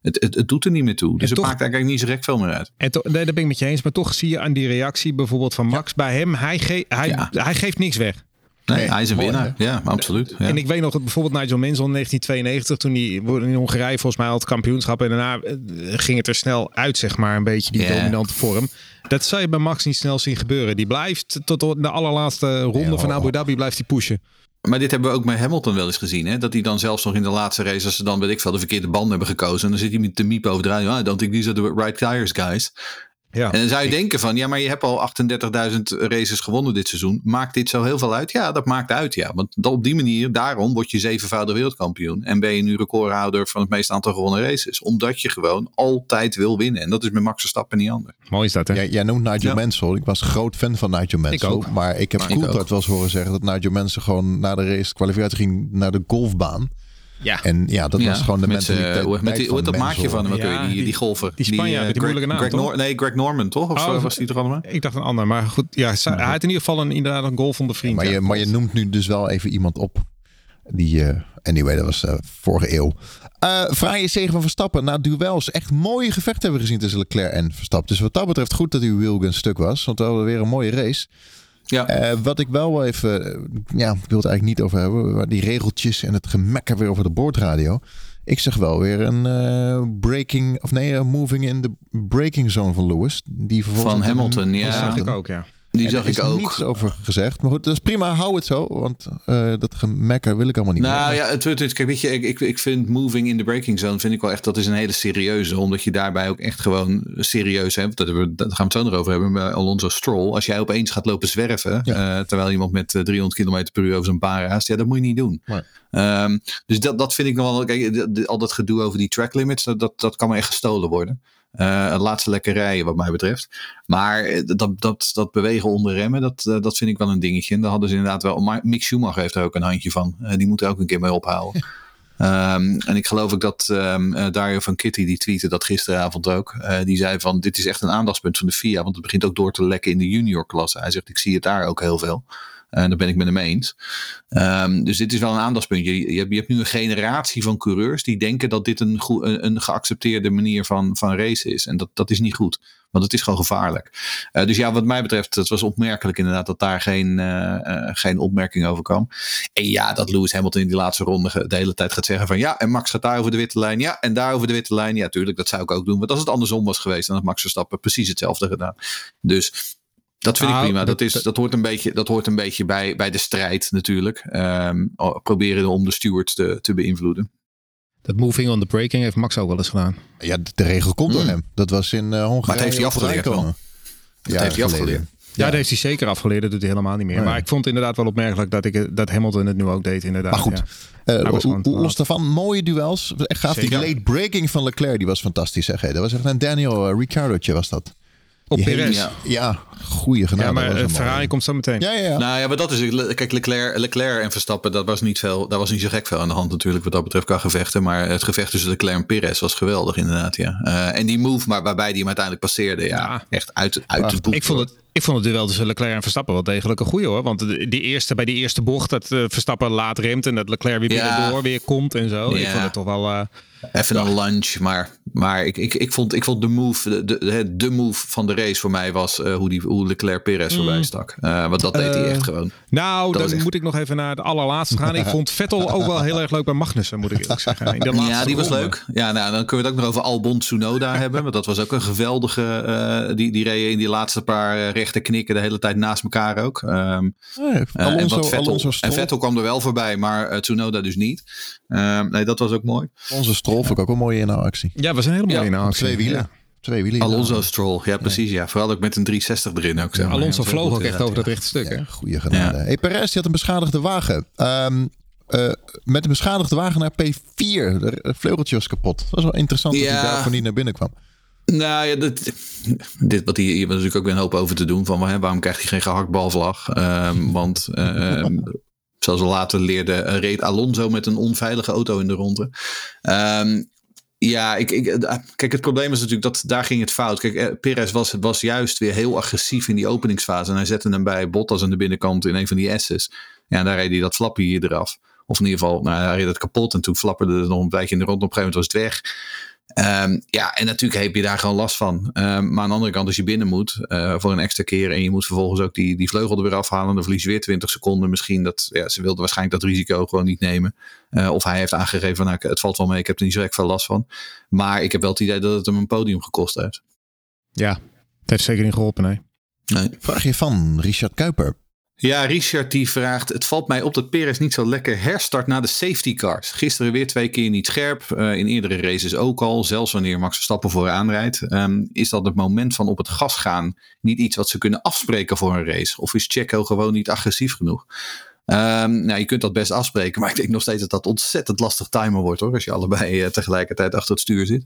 het, het, het, doet er niet meer toe. Dus en het toch, maakt eigenlijk niet zo recht veel meer uit. En to, nee, dat ben ik met je eens. Maar toch zie je aan die reactie bijvoorbeeld van Max ja. bij hem. Hij, ge, hij, ja. hij geeft niks weg. Nee, nee, hij is een winnaar. Ja, absoluut. Ja. En ik weet nog dat bijvoorbeeld Nigel Mansell in 1992, toen hij in Hongarije volgens mij al het kampioenschap en daarna ging het er snel uit, zeg maar, een beetje die yeah. dominante vorm. Dat zou je bij Max niet snel zien gebeuren. Die blijft tot de allerlaatste ronde van Abu Dhabi blijft hij pushen. Maar dit hebben we ook met Hamilton wel eens gezien. Hè? Dat hij dan zelfs nog in de laatste race, als ze dan weet ik veel de verkeerde band hebben gekozen. En dan zit hij met de miep over de radio. Ah, don't think these are the right tires, guys. Ja. En dan zou je denken van, ja, maar je hebt al 38.000 races gewonnen dit seizoen. Maakt dit zo heel veel uit? Ja, dat maakt uit, ja. Want op die manier, daarom word je zevenvoudig wereldkampioen. En ben je nu recordhouder van het meeste aantal gewonnen races. Omdat je gewoon altijd wil winnen. En dat is met Max Verstappen niet anders. Mooi is dat, hè? Jij, jij noemt Nigel ja. Mansell. Ik was groot fan van Nigel Mansell. Ik. Maar ik heb Coulthard wel eens horen zeggen dat Nigel Mansell gewoon na de race kwalificatie ging naar de golfbaan. Ja. En ja, dat ja, was gewoon de met, mentaliteit. Uh, met die, hoe dat maakje van hem, ja, die, die, die golfer. Die Spanjaard, die, uh, die moeilijke naam, Greg Nee, Greg Norman, toch? Of oh, was die er allemaal? Ik dacht een ander, maar goed. Ja, hij had in ieder geval een, inderdaad een golf van de vriend. maar, je, maar je noemt nu dus wel even iemand op. Die, uh, anyway, dat was uh, vorige eeuw. Uh, fraaie zegen van Verstappen na duels. Echt mooie gevechten hebben we gezien tussen Leclerc en Verstappen. Dus wat dat betreft goed dat uw wielgun stuk was. Want we hadden weer een mooie race. Ja. Uh, wat ik wel even, ja, ik wil het eigenlijk niet over hebben. Die regeltjes en het gemekker weer over de boordradio. Ik zeg wel weer een uh, breaking, of nee, uh, moving in de breaking zone van Lewis. Die van Hamilton, ja. Dat zag ik ook, ja. Die zag ik ook. niets over gezegd. Maar goed, dat is prima. Hou het zo. Want uh, dat gemekker wil ik allemaal niet nou, meer. ja, het, het, kijk, weet je, ik, ik vind moving in the breaking zone vind ik wel echt, dat is een hele serieuze. Omdat je daarbij ook echt gewoon serieus hebt. Dat, hebben dat gaan we het zo nog over hebben bij Alonso Stroll. Als jij opeens gaat lopen zwerven, ja. uh, terwijl iemand met 300 km per uur over zijn paar raast. Ja, dat moet je niet doen. Nee. Um, dus dat, dat vind ik nog wel, kijk, al dat gedoe over die track limits, dat, dat, dat kan maar echt gestolen worden. Uh, laat ze lekker rijden, wat mij betreft. Maar dat, dat, dat bewegen onder remmen, dat, dat vind ik wel een dingetje. En daar hadden ze inderdaad wel. Maar Mick Schumacher heeft er ook een handje van. Uh, die moet er ook een keer mee ophouden. Um, en ik geloof ook dat um, Dario van Kitty, die tweette dat gisteravond ook. Die zei van, dit is echt een aandachtspunt van de FIA. Want het begint ook door te lekken in de junior klasse. Hij zegt, ik zie het daar ook heel veel. En uh, daar ben ik met hem eens. Um, dus dit is wel een aandachtspunt. Je, je, hebt, nu een generatie van coureurs die denken dat dit een, een, een geaccepteerde manier van, van racen is. En dat, dat is niet goed. Want het is gewoon gevaarlijk. Uh, dus ja, wat mij betreft, het was opmerkelijk inderdaad dat daar geen, uh, geen opmerking over kwam. En ja, dat Lewis Hamilton in die laatste ronde de hele tijd gaat zeggen van ja, en Max gaat daar over de witte lijn. Ja, en daar over de witte lijn. Ja, tuurlijk, dat zou ik ook doen. Want als het andersom was geweest, dan had Max Verstappen precies hetzelfde gedaan. Dus Dat vind ik Nou, prima. Dat, dat- is, dat- hoort een beetje, dat hoort een beetje bij, bij de strijd natuurlijk. Ehm, proberen om de stewards te, te beïnvloeden. Dat moving on the breaking heeft Max ook wel eens gedaan. Ja, de, regel komt door Mm. hem. Dat was in eh Hongarije. Maar het heeft hij afgeleerd. Dat Ja, heeft hij afgeleerd. Ja, dat heeft hij zeker afgeleerd. Dat doet hij helemaal niet meer. Nee. Maar ik vond het inderdaad wel opmerkelijk dat, ik, dat Hamilton het nu ook deed. Inderdaad. Maar goed, Ja. Eh, gewoon los daarvan, mooie duels. Echt gaaf. Die late breaking van Leclerc, die was fantastisch. Zeg. Dat was echt een Daniel uh, Ricciardo'tje was dat. Op Perez. Ja, Ja, goede genade. maar eh, een Ferrari mooie. komt zo meteen. Ja, ja, ja. Nou ja, maar dat is het. Kijk, Leclerc, Leclerc en Verstappen, dat was niet veel, daar was niet zo gek veel aan de hand natuurlijk wat dat betreft qua gevechten. Maar het gevecht tussen Leclerc en Perez was geweldig inderdaad, ja. Eh, en die move maar waarbij die hem uiteindelijk passeerde, ja, Ja. echt uit, uit het boek. Ik vond, het, ik vond het duel tussen Leclerc en Verstappen wel degelijk een goeie hoor. Want de- die eerste, bij die eerste bocht dat eh, Verstappen laat remt en dat Leclerc weer Ja. binnendoor weer komt en zo. Ik Ja. vond het toch wel... eh, Even een lunch, maar, maar ik, ik, ik, vond, ik vond de move, de, de, de move van de race voor mij was eh, hoe, die, hoe Leclerc Perez voorbij stak. Eh, want dat deed hij Eh, echt gewoon. Nou, Dat dan echt- moet ik nog even naar de allerlaatste gaan. Ik vond Vettel ook wel heel erg leuk bij Magnussen, moet ik eerlijk zeggen. In de laatste Ja, die was leuk. Ja, nou, dan kunnen we het ook nog over Albon Tsunoda hebben. Want dat was ook een geweldige. eh, die, die reden in die laatste paar eh, rechte knikken de hele tijd naast elkaar ook. Ehm, Nee, eh, en, Vettel, en. Vettel kwam er wel voorbij, maar eh, Tsunoda dus niet. Ehm, nee, dat was ook mooi. Alonso Stroll vond ik ook wel mooi in de actie. Ja, was een hele mooie Ja, nou, Twee wielen. Ja. Twee wielen. Alonso Stroll, ja precies. Ja. Vooral ook met een 360 erin ook. Zeg maar. Alonso dat vloog ook echt over dat rechte stuk. hè? Ja, goede genade. Ja. Hey, Perez die had een beschadigde wagen. Ehm, eh, met een beschadigde wagen naar P4. De vleugeltje was kapot. Dat was wel interessant dat Ja. hij daarvoor niet naar binnen kwam. Nou ja, dit, dit wat hier, hier was natuurlijk ook weer een hoop over te doen. Van hè, waarom krijgt hij geen gehaktbalvlag? Ehm, want ehm, zoals we later leerden, eh, reed Alonso met een onveilige auto in de ronde. Ehm, ja, ik, ik, eh, kijk, het probleem is natuurlijk dat daar ging het fout. Kijk, eh, Perez was, was juist weer heel agressief in die openingsfase. En hij zette hem bij Bottas aan de binnenkant in een van die S's. Ja, en daar reed hij dat flappie hier eraf. Of in ieder geval, nou, hij reed het kapot. En toen flapperde het nog een tijdje in de ronde. Op een gegeven moment was het weg. Ehm, ja, en natuurlijk heb je daar gewoon last van. Ehm, maar aan de andere kant, als je binnen moet eh, voor een extra keer en je moet vervolgens ook die, die vleugel er weer afhalen, dan verlies je weer 20 seconden. Misschien dat ja, ze wilden waarschijnlijk dat risico gewoon niet nemen. Eh, of hij heeft aangegeven, van, nou, het valt wel mee, ik heb er niet zo erg veel last van. Maar ik heb wel het idee dat het hem een podium gekost heeft. Ja, het heeft zeker niet geholpen, nee. Nee. Vraagje van Richard Kuiper. Ja, Richard die vraagt: Het valt mij op dat Perez niet zo lekker herstart na de safety cars. Gisteren weer twee keer niet scherp. eh, in eerdere races ook al. Zelfs wanneer Max Verstappen vooraan rijdt. Ehm, is dat het moment van op het gas gaan niet iets wat ze kunnen afspreken voor een race? Of is Checo gewoon niet agressief genoeg? Ehm, nou, je kunt dat best afspreken, maar ik denk nog steeds dat dat ontzettend lastig timer wordt hoor. Als je allebei eh, tegelijkertijd achter het stuur zit.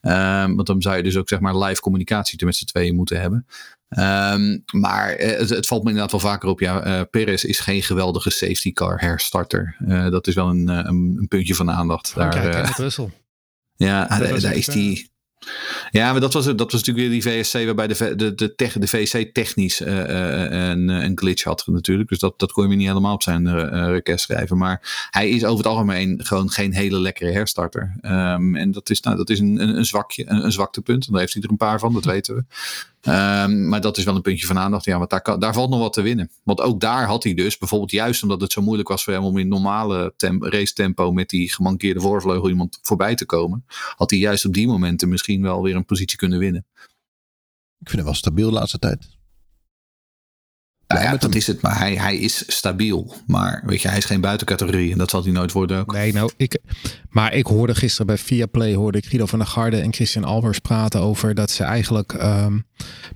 Ehm, want dan zou je dus ook zeg maar live communicatie met z'n tweeën moeten hebben. Ehm, maar eh, het, het valt me inderdaad wel vaker op. Ja, eh Perez is geen geweldige safety car herstarter. Dat is wel een, een, een puntje van aandacht. Daar, Kijk, Russell. ja, daar, is die. Ja, maar dat was, dat was natuurlijk weer die VSC waarbij de, de, de, tech, de VSC technisch eh, eh, een, een glitch had natuurlijk. Dus dat, dat kon je niet helemaal op zijn eh, eh, request schrijven. Maar hij is over het algemeen gewoon geen hele lekkere herstarter. Ehm, en dat is, nou, dat is een, een, een zwakje, een, een zwaktepunt. En daar heeft hij er een paar van, dat weten we. Ehm, maar dat is wel een puntje van aandacht. Ja, want daar, daar valt nog wat te winnen. Want ook daar had hij dus, bijvoorbeeld juist omdat het zo moeilijk was voor hem om in normale race tempo met die gemankeerde voorvleugel iemand voorbij te komen, had hij juist op die momenten misschien wel weer een positie kunnen winnen. Ik vind hem wel stabiel de laatste tijd. Nou Ja, ja, dat hem. is het. Maar hij, hij is stabiel. Maar weet je, hij is geen buitencategorie en dat zal hij nooit worden ook. Nee, nou, ik, maar ik hoorde gisteren bij Viaplay hoorde ik Guido van der Garde en Christian Albers praten over dat ze eigenlijk ehm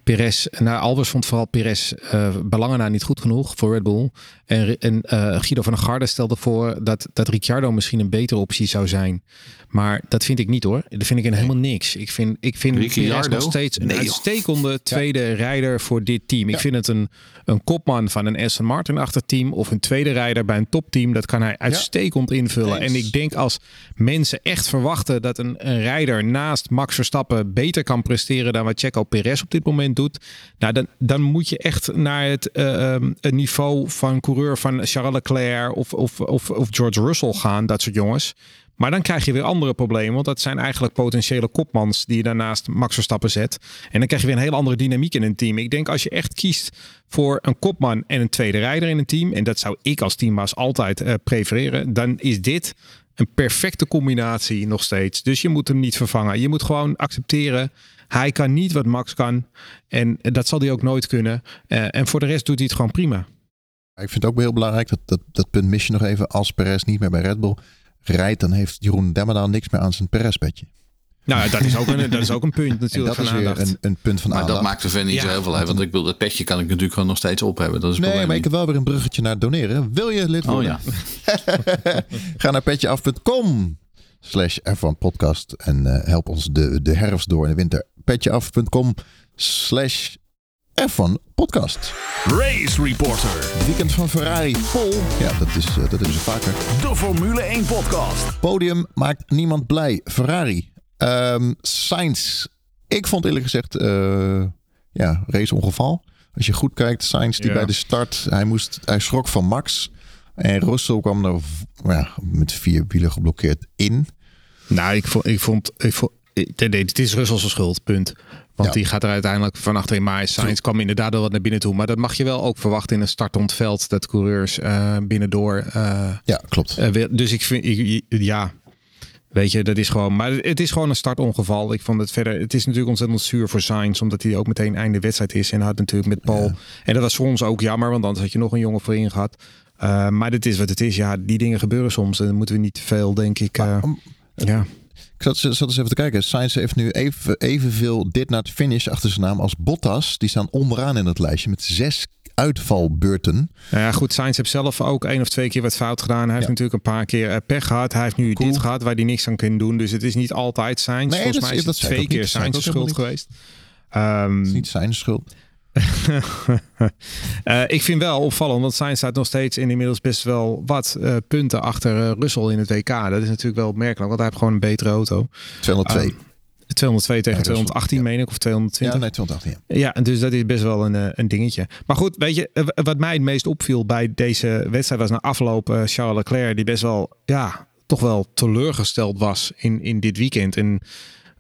Perez, nou Albers vond vooral Perez eh belangen na niet goed genoeg voor Red Bull. En, en eh, Guido van der Garde stelde voor dat, dat Ricciardo misschien een betere optie zou zijn. Maar dat vind ik niet hoor. Dat vind ik in helemaal niks. Ik vind, ik vind Perez Ricciardo? nog steeds een Nee, uitstekende tweede rijder voor dit team. Ik vind het een, een kopman van een Aston Martin achterteam of een tweede rijder bij een topteam. Dat kan hij uitstekend invullen. Eens. En ik denk als mensen echt verwachten dat een, een rijder naast Max Verstappen beter kan presteren dan wat Checo Perez op dit moment doet. Nou, dan, dan moet je echt naar het, het niveau van coureur van Charles Leclerc of, of, of, of George Russell gaan. Dat soort jongens. Maar dan krijg je weer andere problemen. Want dat zijn eigenlijk potentiële kopmans die je daarnaast Max Verstappen zet. En dan krijg je weer een hele andere dynamiek in een team. Ik denk als je echt kiest voor een kopman en een tweede rijder in een team. En dat zou ik als teambaas altijd eh, prefereren. Dan is dit een perfecte combinatie nog steeds. Dus je moet hem niet vervangen. Je moet gewoon accepteren. Hij kan niet wat Max kan. En dat zal hij ook nooit kunnen. Uh, en voor de rest doet hij het gewoon prima. Ik vind het ook heel belangrijk, dat, dat, dat punt mis je nog even. Als Perez niet meer bij Red Bull rijdt, dan heeft Jeroen Demmerdaal niks meer aan zijn Perez-bedje. Nou, dat is ook een, dat is ook een punt natuurlijk. En dat is weer een, een, punt van maar aandacht. dat maakt er verder niet zo heel veel uit. Want ik bedoel, dat petje kan ik natuurlijk gewoon nog steeds op hebben. Dat is nee, maar ik heb wel weer een bruggetje naar doneren. Wil je lid worden? Oh ja. Ga naar petjeaf.com slash F1 podcast en uh, help ons de, de herfst door in de winter. petjeaf.com slash F1 podcast. Race Reporter. Weekend van Ferrari vol. Ja, dat is, uh, dat is vaker. De Formule 1 podcast. Podium maakt niemand blij. Ferrari. Um, Sainz. Ik vond eerlijk gezegd, uh, ja, raceongeval. Als je goed kijkt, Sainz die ja. bij de start, hij, moest, hij schrok van Max. En Russell kwam er ja, met vier wielen geblokkeerd in. Nou, ik vond, ik vond, ik vond het is Russell's schuld, punt. Want ja. die gaat er uiteindelijk van achterin. Maar Sainz kwam inderdaad wel wat naar binnen toe. Maar dat mag je wel ook verwachten in een startend veld. Dat coureurs uh, binnendoor. Uh, ja, klopt. Uh, dus ik vind, ik, ja, Weet je, dat is gewoon. Maar het is gewoon een startongeval. Ik vond het verder. Het is natuurlijk ontzettend zuur voor Sainz. Omdat hij ook meteen einde wedstrijd is. En had natuurlijk met Paul. Ja. En dat was voor ons ook jammer. Want anders had je nog een jongen voorin gehad. Maar dit is wat het is. Ja, die dingen gebeuren soms. En dan moeten we niet te veel, denk ik. Maar, ja. Ik zat, zat eens even te kijken. Sainz heeft nu even, evenveel dit naar het finish achter zijn naam als Bottas. Die staan onderaan in het lijstje met zes uitvalbeurten. Nou ja, goed. Sainz heeft zelf ook één of twee keer wat fout gedaan. Hij heeft natuurlijk een paar keer uh, pech gehad. Hij heeft nu cool. dit gehad waar hij niks aan kan doen. Dus het is niet altijd Sainz. Nee, Volgens mij is, het twee keer Sainz schuld geweest. Um, het is niet zijn schuld. Uh, ik vind wel opvallend, want Sainz staat nog steeds in inmiddels best wel wat uh, punten achter uh, Russell in het WK. Dat is natuurlijk wel opmerkelijk, want hij heeft gewoon een betere auto. 202. Um, 202 tegen ja, 218 ja. meen ik, of 220. Ja, nee, 218. Ja. ja, dus dat is best wel een, een dingetje. Maar goed, weet je, wat mij het meest opviel bij deze wedstrijd was na afloop Charles Leclerc, die best wel, ja, toch wel teleurgesteld was in, in dit weekend. En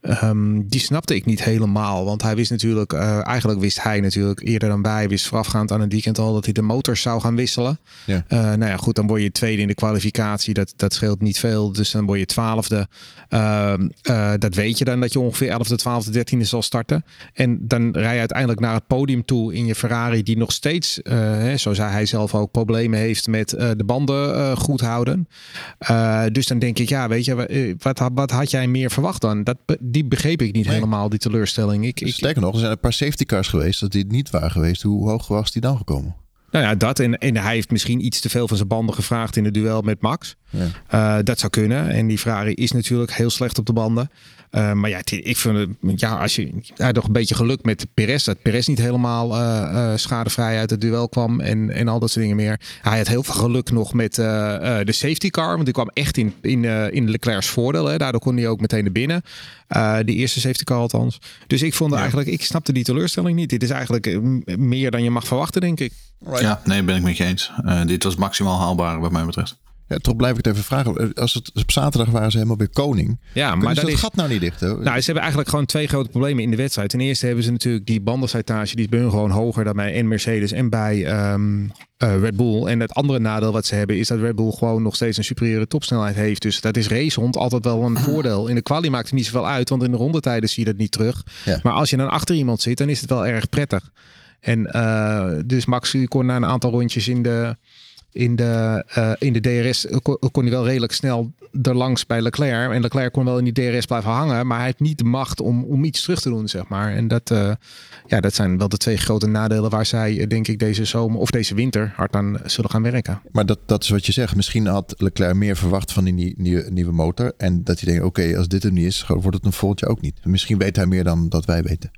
Um, die snapte ik niet helemaal. Want hij wist natuurlijk, uh, eigenlijk wist hij natuurlijk eerder dan wij, wist voorafgaand aan het weekend al dat hij de motors zou gaan wisselen. Ja. Uh, nou ja, goed, dan word je tweede in de kwalificatie. Dat, dat scheelt niet veel. Dus dan word je twaalfde. Uh, dat weet je dan dat je ongeveer elfde, twaalfde, dertiende zal starten. En dan rij je uiteindelijk naar het podium toe in je Ferrari, die nog steeds, hè, zo zei hij zelf ook, problemen heeft met de banden goed houden. dus dan denk ik, ja, weet je, wat, wat had jij meer verwacht dan? Dat, die begreep ik niet nee. helemaal, die teleurstelling. Ik, ik, Sterker nog, er zijn een paar safety cars geweest dat dit niet waren geweest. Hoe hoog was die dan gekomen? Nou ja, dat. En, en hij heeft misschien iets te veel van zijn banden gevraagd in het duel met Max. Ja. Uh, dat zou kunnen. En die Ferrari is natuurlijk heel slecht op de banden. Uh, maar ja, ik vind het, ja, als je ja, nog een beetje geluk met Perez, dat Perez niet helemaal uh, uh, schadevrij uit het duel kwam en, en al dat soort dingen meer. Hij had heel veel geluk nog met de safety car, want die kwam echt in, in, in Leclerc's voordeel. Hè. Daardoor kon hij ook meteen naar binnen. die eerste safety car althans. Dus ik vond ja. eigenlijk, ik snapte die teleurstelling niet. Dit is eigenlijk meer dan je mag verwachten, denk ik. Right. Ja, nee, ben ik met je eens. dit was maximaal haalbaar wat mij betreft. Ja, toch blijf ik het even vragen. Als het op zaterdag waren ze helemaal weer koning. Ja, maar dat is, gat nou niet dicht. Hè? Nou, ze hebben eigenlijk gewoon twee grote problemen in de wedstrijd. Ten eerste hebben ze natuurlijk die bandenslijtage. Die is bij hun gewoon hoger dan bij en Mercedes en bij um, uh, Red Bull. En het andere nadeel wat ze hebben is dat Red Bull gewoon nog steeds een superieure topsnelheid heeft. Dus dat is racehond altijd wel een voordeel. In de kwalie maakt het niet zoveel uit, want in de rondetijden zie je dat niet terug. Ja. Maar als je dan achter iemand zit, dan is het wel erg prettig. En uh, dus Max kon na een aantal rondjes in de in de, uh, in de DRS kon, kon, hij wel redelijk snel erlangs bij Leclerc. En Leclerc kon wel in die DRS blijven hangen. Maar hij heeft niet de macht om, om iets terug te doen, zeg maar. En dat, uh, ja, dat zijn wel de twee grote nadelen waar zij, denk ik, deze zomer of deze winter hard aan zullen gaan werken. Maar dat, dat is wat je zegt. Misschien had Leclerc meer verwacht van die nieuwe, motor. En dat hij denkt, oké, als dit er niet is, wordt het een jaar ook niet. Misschien weet hij meer dan dat wij weten.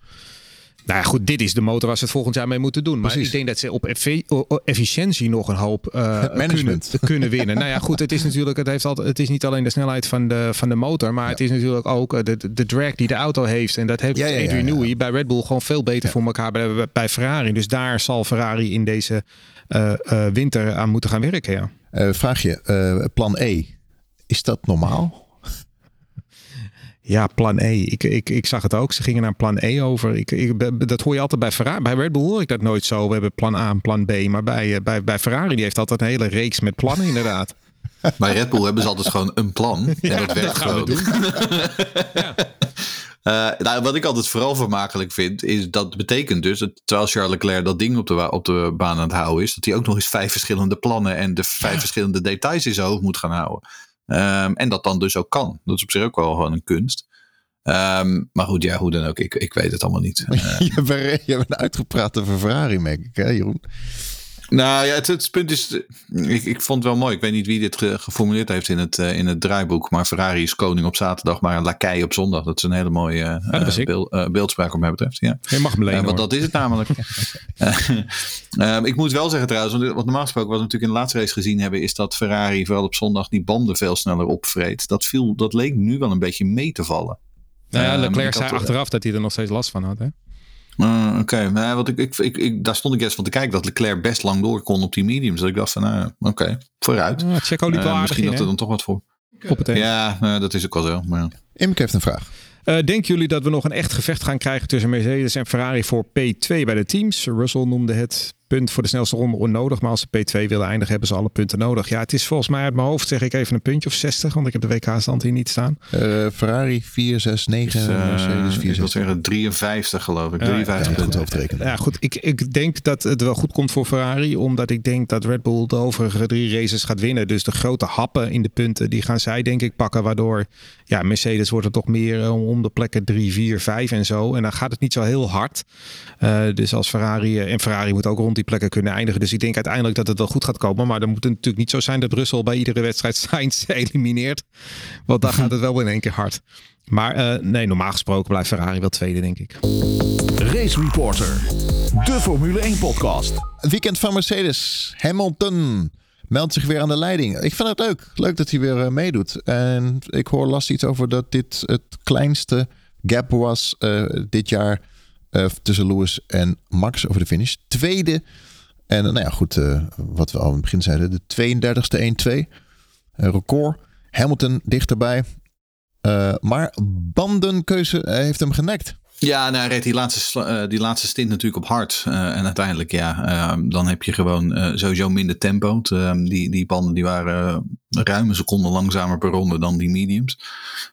Nou ja, goed, dit is de motor waar ze het volgend jaar mee moeten doen. Maar Precies. ik denk dat ze op efficiëntie nog een hoop uh, kunnen, kunnen winnen. nou ja, goed, het is natuurlijk, het, heeft altijd, het is niet alleen de snelheid van de, van de motor, maar ja. het is natuurlijk ook de, de drag die de auto heeft. En dat heeft ja, ja, Adrian Newey bij Red Bull gewoon veel beter voor elkaar bij, bij Ferrari. Dus daar zal Ferrari in deze uh, uh, winter aan moeten gaan werken. Ja. Vraag je, plan E, is dat normaal? Ja, plan E. Ik, ik, ik zag het ook. Ze gingen naar plan E over. Ik, ik, dat hoor je altijd bij Ferrari. Bij Red Bull hoor ik dat nooit zo. We hebben plan A en plan B. Maar bij, bij, bij Ferrari die heeft altijd een hele reeks met plannen inderdaad. Bij Red Bull hebben ze altijd gewoon een plan. En ja, dat werkt gewoon. ja. Uh, nou, wat ik altijd vooral vermakelijk vind, is dat betekent dus dat terwijl Charles Leclerc dat ding op de, op de baan aan het houden is, dat hij ook nog eens vijf verschillende plannen en de vijf verschillende details in zijn hoofd moet gaan houden. Um, en dat dan dus ook kan. Dat is op zich ook wel gewoon een kunst. Um, maar goed, ja, hoe dan ook. Ik, ik weet het allemaal niet. je, bent, je bent uitgepraat over Ferrari, merk ik, hè, Jeroen? Nou ja, het, het punt is, ik, ik vond het wel mooi. Ik weet niet wie dit geformuleerd heeft in het, uh, in het draaiboek. Maar Ferrari is koning op zaterdag, maar een lakij op zondag. Dat is een hele mooie uh, beeld, uh, beeldspraak wat mij betreft. Ja. Je mag me lenen, Want dat is het namelijk. ik moet wel zeggen trouwens, want wat normaal gesproken wat we natuurlijk in de laatste race gezien hebben, is dat Ferrari vooral op zondag die banden veel sneller opvreet. Dat, viel, dat leek nu wel een beetje mee te vallen. Nou ja, Leclerc zei achteraf dat hij er nog steeds last van had. Hè? Uh, Oké, okay. want ik, ik, ik, ik, daar stond ik eerst van te kijken dat Leclerc best lang door kon op die mediums. Dat ik dacht van, nou, oké, okay, vooruit. Ja, Checo liep wel uh, Misschien in, dat er dan toch wat voor. Op het ja, uh, dat is ook wel zo. Maar... Imke heeft een vraag. Uh, denken jullie dat we nog een echt gevecht gaan krijgen tussen Mercedes en Ferrari voor P2 bij de teams? Russell noemde het punt voor de snelste ronde onnodig. Maar als ze P2 willen eindigen, hebben ze alle punten nodig. Ja, het is volgens mij uit mijn hoofd, zeg ik even een puntje of 60. Want ik heb de WK-stand hier niet staan. Uh, Ferrari 4, 6, 9. Dus, uh, Mercedes 4, ik wil zeggen 53 geloof ik. 53 ja, goed rekenen. Ja, goed. Ik, ik denk dat het wel goed komt voor Ferrari. Omdat ik denk dat Red Bull de overige drie races gaat winnen. Dus de grote happen in de punten, die gaan zij denk ik pakken. Waardoor ja, Mercedes wordt er toch meer om de plekken 3, 4, 5 en zo. En dan gaat het niet zo heel hard. Uh, dus als Ferrari, en Ferrari moet ook rond die plekken kunnen eindigen. Dus ik denk uiteindelijk dat het wel goed gaat komen. Maar dan moet het natuurlijk niet zo zijn dat Brussel bij iedere wedstrijd Sainz elimineert. Want dan gaat het wel in één keer hard. Maar uh, nee, normaal gesproken blijft Ferrari wel tweede, denk ik. Race Reporter, de Formule 1 podcast. Weekend van Mercedes. Hamilton meldt zich weer aan de leiding. Ik vind het leuk. Leuk dat hij weer uh, meedoet. En ik hoor last iets over dat dit het kleinste gap was uh, dit jaar uh, tussen Lewis en Max over de finish. Tweede. En nou ja, goed, uh, wat we al in het begin zeiden. De 32e 1-2. record. Hamilton dichterbij. maar bandenkeuze heeft hem genekt. Ja, nou, hij reed die laatste, die laatste stint natuurlijk op hard. En uiteindelijk, ja, dan heb je gewoon sowieso minder tempo. die, die banden die waren ruim een seconde langzamer per ronde dan die mediums.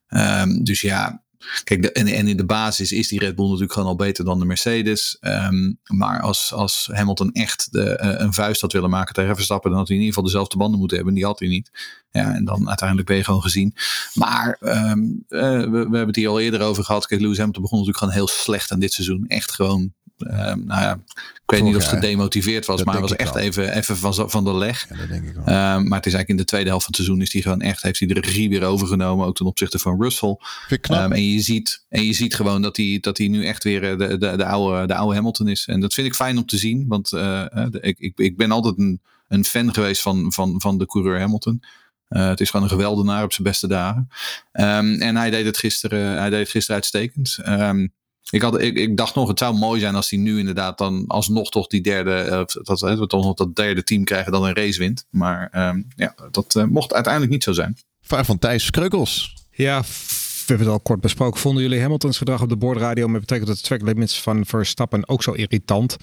Ehm, dus ja, Kijk, en, en, in de basis is die Red Bull natuurlijk gewoon al beter dan de Mercedes. Um, maar als, als Hamilton echt de, uh, een vuist had willen maken tegen Verstappen, dan had hij in ieder geval dezelfde banden moeten hebben. Die had hij niet. Ja, en dan uiteindelijk ben je gewoon gezien. Maar um, uh, we, we, hebben het hier al eerder over gehad. Kijk, Lewis Hamilton begon natuurlijk gewoon heel slecht aan dit seizoen. Echt gewoon nou ja, ik weet niet of het gedemotiveerd was, maar hij was echt even, even van, van de leg. Ja, dat denk ik wel. Um, maar het is eigenlijk in de tweede helft van het seizoen is hij gewoon echt, heeft hij de regie weer overgenomen, ook ten opzichte van Russell. Um, en, je ziet, en je ziet gewoon dat hij, dat hij nu echt weer de, de, de, oude, de oude Hamilton is. En dat vind ik fijn om te zien, want uh, ik, ik, ik ben altijd een, een fan geweest van, van, van de coureur Hamilton. Uh, het is gewoon een geweldenaar op zijn beste dagen. Um, en hij deed het gisteren, hij deed het gisteren uitstekend. Um, ik, had, ik, ik, dacht nog, het zou mooi zijn als hij nu inderdaad dan alsnog toch die derde, uh, dat, we toch nog dat derde team krijgen dan een race wint. Maar um, ja, dat uh, mocht uiteindelijk niet zo zijn. Vraag van Thijs Kreukels. Ja, we hebben het al kort besproken. Vonden jullie Hamiltons gedrag op de boordradio met betrekking tot de track limits van Verstappen ook zo irritant?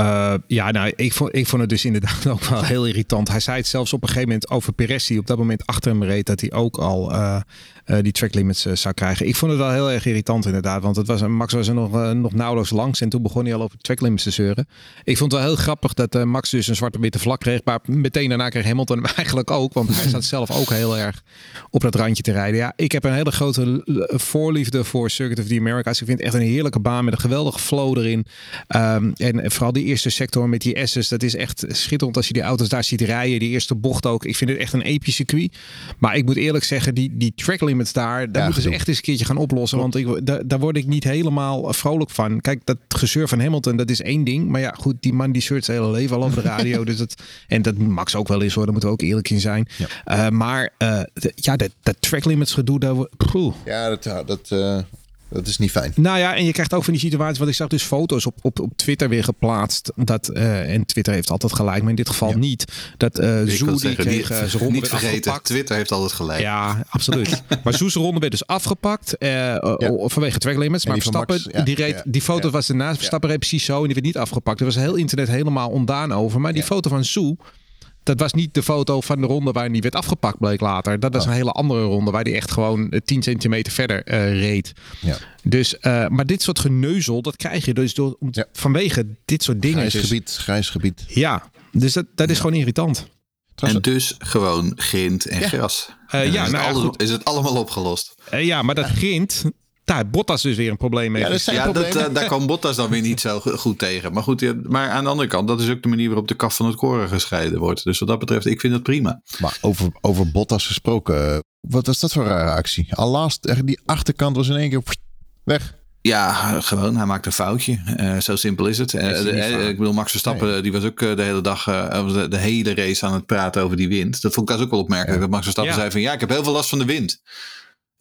Uh, ja, nou, ik vond, ik vond het dus inderdaad ook wel heel irritant. Hij zei het zelfs op een gegeven moment over Perez, die op dat moment achter hem reed, dat hij ook al uh, uh, die track limits zou krijgen. Ik vond het wel heel erg irritant inderdaad, want het was, Max was er nog, nog nauwelijks langs en toen begon hij al over track limits te zeuren. Ik vond het wel heel grappig dat Max dus een zwarte witte vlak kreeg, maar meteen daarna kreeg Hamilton hem eigenlijk ook, want hij zat zelf ook heel erg op dat randje te rijden. Ja, ik heb een hele grote voorliefde voor Circuit of the Americas. Ik vind het echt een heerlijke baan met een geweldige flow erin. Um, en vooral die eerste sector met die S's. Dat is echt schitterend als je die auto's daar ziet rijden. Die eerste bocht ook. Ik vind het echt een episch circuit. Maar ik moet eerlijk zeggen, die, die track limits daar, daar ja, moeten ze echt eens een keertje gaan oplossen. Want ik, daar, daar word ik niet helemaal vrolijk van. Kijk, dat gezeur van Hamilton, dat is één ding. Maar ja, goed, die man die shirt zijn hele leven al op de radio. dus dat, en dat Max ook wel is hoor, daar moeten we ook eerlijk in zijn. Ja. Uh, maar uh, de, ja, dat, dat track limits gedoe, daar... Poeh. Ja, dat... dat uh... Dat is niet fijn. Nou ja, en je krijgt ook van die situatie. Want ik zag dus foto's op, op, op Twitter weer geplaatst. Dat, uh, en Twitter heeft altijd gelijk, maar in dit geval ja. niet. Dat uh, Zoe die kreeg uh, zijn ronde Niet vergeten, afgepakt. Twitter heeft altijd gelijk. Ja, absoluut. maar Zoe's ronde werd dus afgepakt. Uh, ja. Vanwege track limits. Maar Verstappen, die, ja, die, reed, die foto was ernaast. Verstappen reed precies zo en die werd niet afgepakt. Er was heel internet helemaal ondaan over. Maar die foto van Zoe dat was niet de foto van de ronde waar hij werd afgepakt, bleek later. Dat was Oh. een hele andere ronde waar hij echt gewoon eh, 10 centimeter verder eh, reed. Ja. Dus, eh, maar dit soort geneuzel, dat krijg je dus door, om, Ja. vanwege dit soort dingen. Grijs Dus- gebied, grijs gebied. Ja, dus dat, dat is gewoon irritant. En dus gewoon grind en Ja. gras. Eh, ja, is, nou het alle- goed. is het allemaal opgelost. Eh, ja, maar dat grind, daar heeft Bottas dus weer een probleem mee. Ja, dat Ja, dat, eh, daar kwam Bottas dan weer niet zo go- goed tegen. Maar goed, ja, maar aan de andere kant, dat is ook de manier waarop de kaf van het koren gescheiden wordt. Dus wat dat betreft, ik vind het prima. Maar over, over Bottas gesproken. eh, Wat was dat voor een rare actie? Allaast, echt die achterkant was in één keer weg. Ja, gewoon, hij maakt een foutje. Eh, zo simpel is het. De- ik bedoel, Max Verstappen, die was ook de hele dag, eh, de, de hele race aan het praten over die wind. Dat vond ik ook wel opmerkelijk. Ja. Dat Max Verstappen Ja. zei van, ja, ik heb heel veel last van de wind.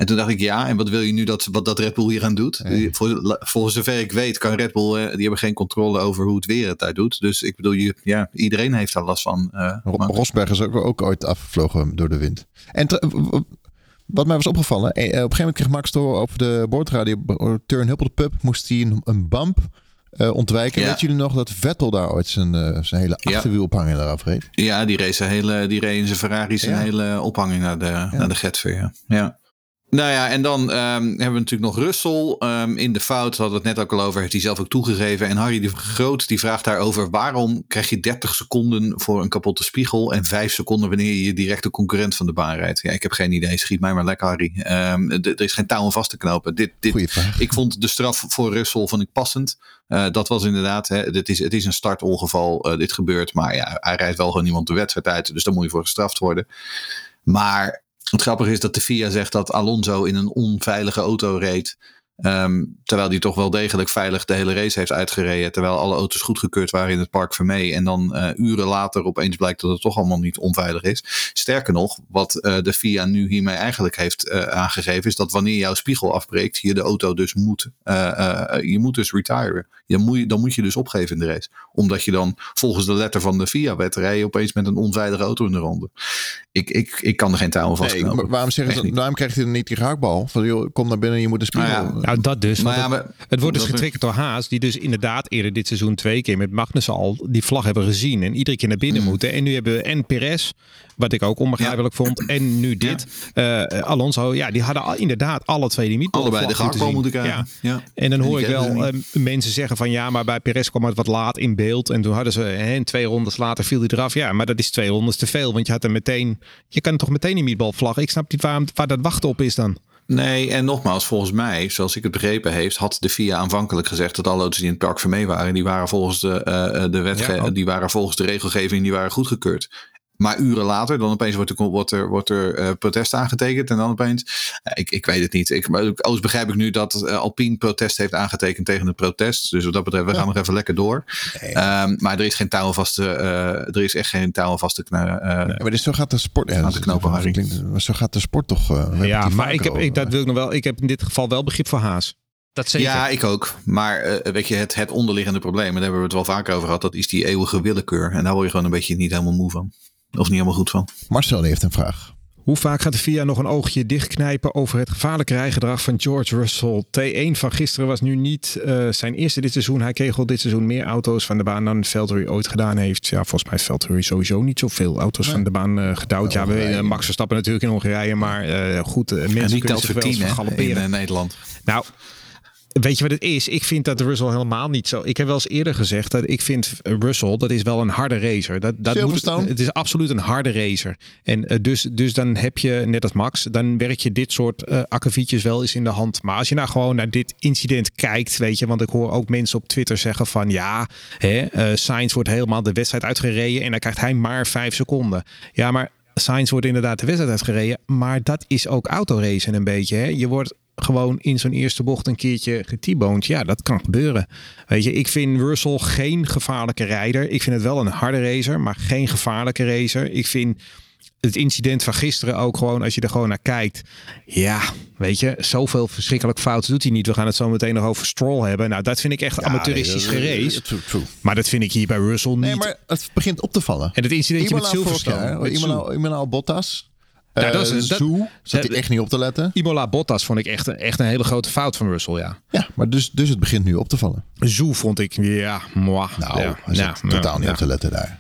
En toen dacht ik, ja, en wat wil je nu dat, wat dat Red Bull hier aan doet? Nee. Voor, voor zover ik weet kan Red Bull, eh, die hebben geen controle over hoe het weer het daar doet. Dus ik bedoel, je, ja, iedereen heeft daar last van. eh, Rosberg is ook, ook ooit afgevlogen door de wind. En wat mij was opgevallen. eh, Op een gegeven moment kreeg Max door op de boordradio. Turn Huppel de Pub moest hij een, een bump ontwijken. Ja. Weet jullie nog dat Vettel daar ooit zijn, eh, zijn hele Ja. achterwiel ophangen eraf reed? Ja, die race, een hele, die reed in zijn Ferrari zijn Ja. hele ophanging naar de, naar de Getver. Ja. Nou ja, en dan ehm, hebben we natuurlijk nog Russell ehm, in de fout. Hadden we het net ook al over. Heeft hij zelf ook toegegeven. En Harry de Groot die vraagt daarover. Waarom krijg je 30 seconden voor een kapotte spiegel. En 5 seconden wanneer je je directe concurrent van de baan rijdt? Ja, ik heb geen idee. Schiet mij maar lekker Harry. Ehm, er is geen touw om vast te knopen. Dit, dit, ik vond de straf voor Russell vond ik passend. Eh, dat was inderdaad, hè, dit is, het is een startongeval. eh, dit gebeurt. Maar ja, hij rijdt wel gewoon iemand de wedstrijd uit. Dus daar moet je voor gestraft worden. Maar het grappige is dat de FIA zegt dat Alonso in een onveilige auto reed. Ehm, terwijl die toch wel degelijk veilig de hele race heeft uitgereden. Terwijl alle auto's goedgekeurd waren in het park Vermee. En dan eh, uren later opeens blijkt dat het toch allemaal niet onveilig is. Sterker nog, wat eh, de FIA nu hiermee eigenlijk heeft eh, aangegeven. Is dat wanneer jouw spiegel afbreekt. Je de auto dus moet. je moet dus retiren. Je moet, dan moet je dus opgeven in de race. Omdat je dan volgens de letter van de FIA-wet rij opeens met een onveilige auto in de ronde. Ik, ik, ik kan er geen touw aan Nee, vastknopen. maar waarom zeggen ze. Waarom krijgt hij dan niet die gehaktbal? Van joh, kom naar binnen, je moet een spiegel. Nou dat dus. Maar want ja, het, maar- het wordt dus getriggerd door Haas, die dus inderdaad eerder dit seizoen twee keer met Magnussen al die vlag hebben gezien en iedere keer naar binnen Mm. moeten. En nu hebben we en Perez, wat ik ook onbegrijpelijk vond, en nu dit. Eh, Alonso, ja, die hadden al, inderdaad alle twee die meatball Allebei de gehaktbal moeten. Ja. En dan hoor ik wel eh, mensen zeggen van ja, maar bij Perez kwam het wat laat in beeld. En toen hadden ze, en twee rondes later viel hij eraf. Ja, maar dat is twee rondes te veel. Want je had er meteen, je kan toch meteen die meatball vlag. Ik snap niet waar, waar dat wachten op is dan. Nee, en nogmaals, volgens mij, zoals ik het begrepen heeft, had de FIA aanvankelijk gezegd dat alle auto's die in het park Vermee waren, die waren volgens de, eh, de wetge Ja. die waren volgens de regelgeving, die waren goedgekeurd. Maar uren later, dan opeens wordt er, wordt er, wordt er eh, protest aangetekend. En dan opeens, eh, ik, ik weet het niet. Ik, maar ook begrijp ik nu dat eh, Alpine protest heeft aangetekend tegen het protest. Dus wat dat betreft, we gaan nog even lekker door. Ehm, maar er is geen touw vast te, eh, er is echt geen touw vast te kna- eh, Ja, maar dus zo gaat de sport. Ja, Aan de knopen, dat Harry. klinkt- maar zo gaat de sport toch. eh, Ja, maar ik heb, ik, dat wil ik nog wel. Ik heb in dit geval wel begrip voor Haas. Dat zeker. Ja, ik ook. Maar eh, weet je, het, het onderliggende probleem, en daar hebben we het wel vaker over gehad, dat is die eeuwige willekeur. En daar word je gewoon een beetje niet helemaal moe van. Of niet helemaal goed van. Marcel heeft een vraag. Hoe vaak gaat de FIA nog een oogje dichtknijpen over het gevaarlijke rijgedrag van George Russell? T1 van gisteren was nu niet eh, zijn eerste dit seizoen. Hij kreeg al dit seizoen meer auto's van de baan dan Valtteri ooit gedaan heeft. Ja, volgens mij heeft Valtteri sowieso niet zoveel auto's van de baan eh, gedouwd. Ja, we weten Max Verstappen natuurlijk in Hongarije, maar eh, goed, eh, mensen En die kunnen zich wel hè, in eh, Nederland. Nou, weet je wat het is? Ik vind dat Russell helemaal niet zo. Ik heb wel eens eerder gezegd dat ik vind Russell, dat is wel een harde racer. Dat, dat moet, het is absoluut een harde racer. En eh, dus, dus dan heb je, net als Max, dan werk je dit soort eh akkefietjes wel eens in de hand. Maar als je nou gewoon naar dit incident kijkt, weet je, want ik hoor ook mensen op Twitter zeggen van ja, hè, eh, Sainz wordt helemaal de wedstrijd uitgereden en dan krijgt hij maar vijf seconden. Ja, maar Sainz wordt inderdaad de wedstrijd uitgereden, maar dat is ook autoracen een beetje. Hè? Je wordt gewoon in zo'n eerste bocht een keertje getieboond. Ja, dat kan gebeuren. Weet je, ik vind Russell geen gevaarlijke rijder. Ik vind het wel een harde racer, maar geen gevaarlijke racer. Ik vind het incident van gisteren ook gewoon, als je er gewoon naar kijkt. Ja, weet je, zoveel verschrikkelijk fouten doet hij niet. We gaan het zo meteen nog over Stroll hebben. Nou, dat vind ik echt amateuristisch nee. Maar dat vind ik hier bij Russell niet. Nee, maar het begint op te vallen. En het incidentje met Silverstone. Zhou. Imola Bottas. Ja, Eh, dat is- dat- zat hij echt niet op te letten. Imola Bottas vond ik echt, een- echt een hele grote fout van Russell, ja. Ja, maar dus, dus het begint nu op te vallen. Zoe vond ik, ja, moi. Nou, ja, hij zat ja, totaal niet op te letten daar.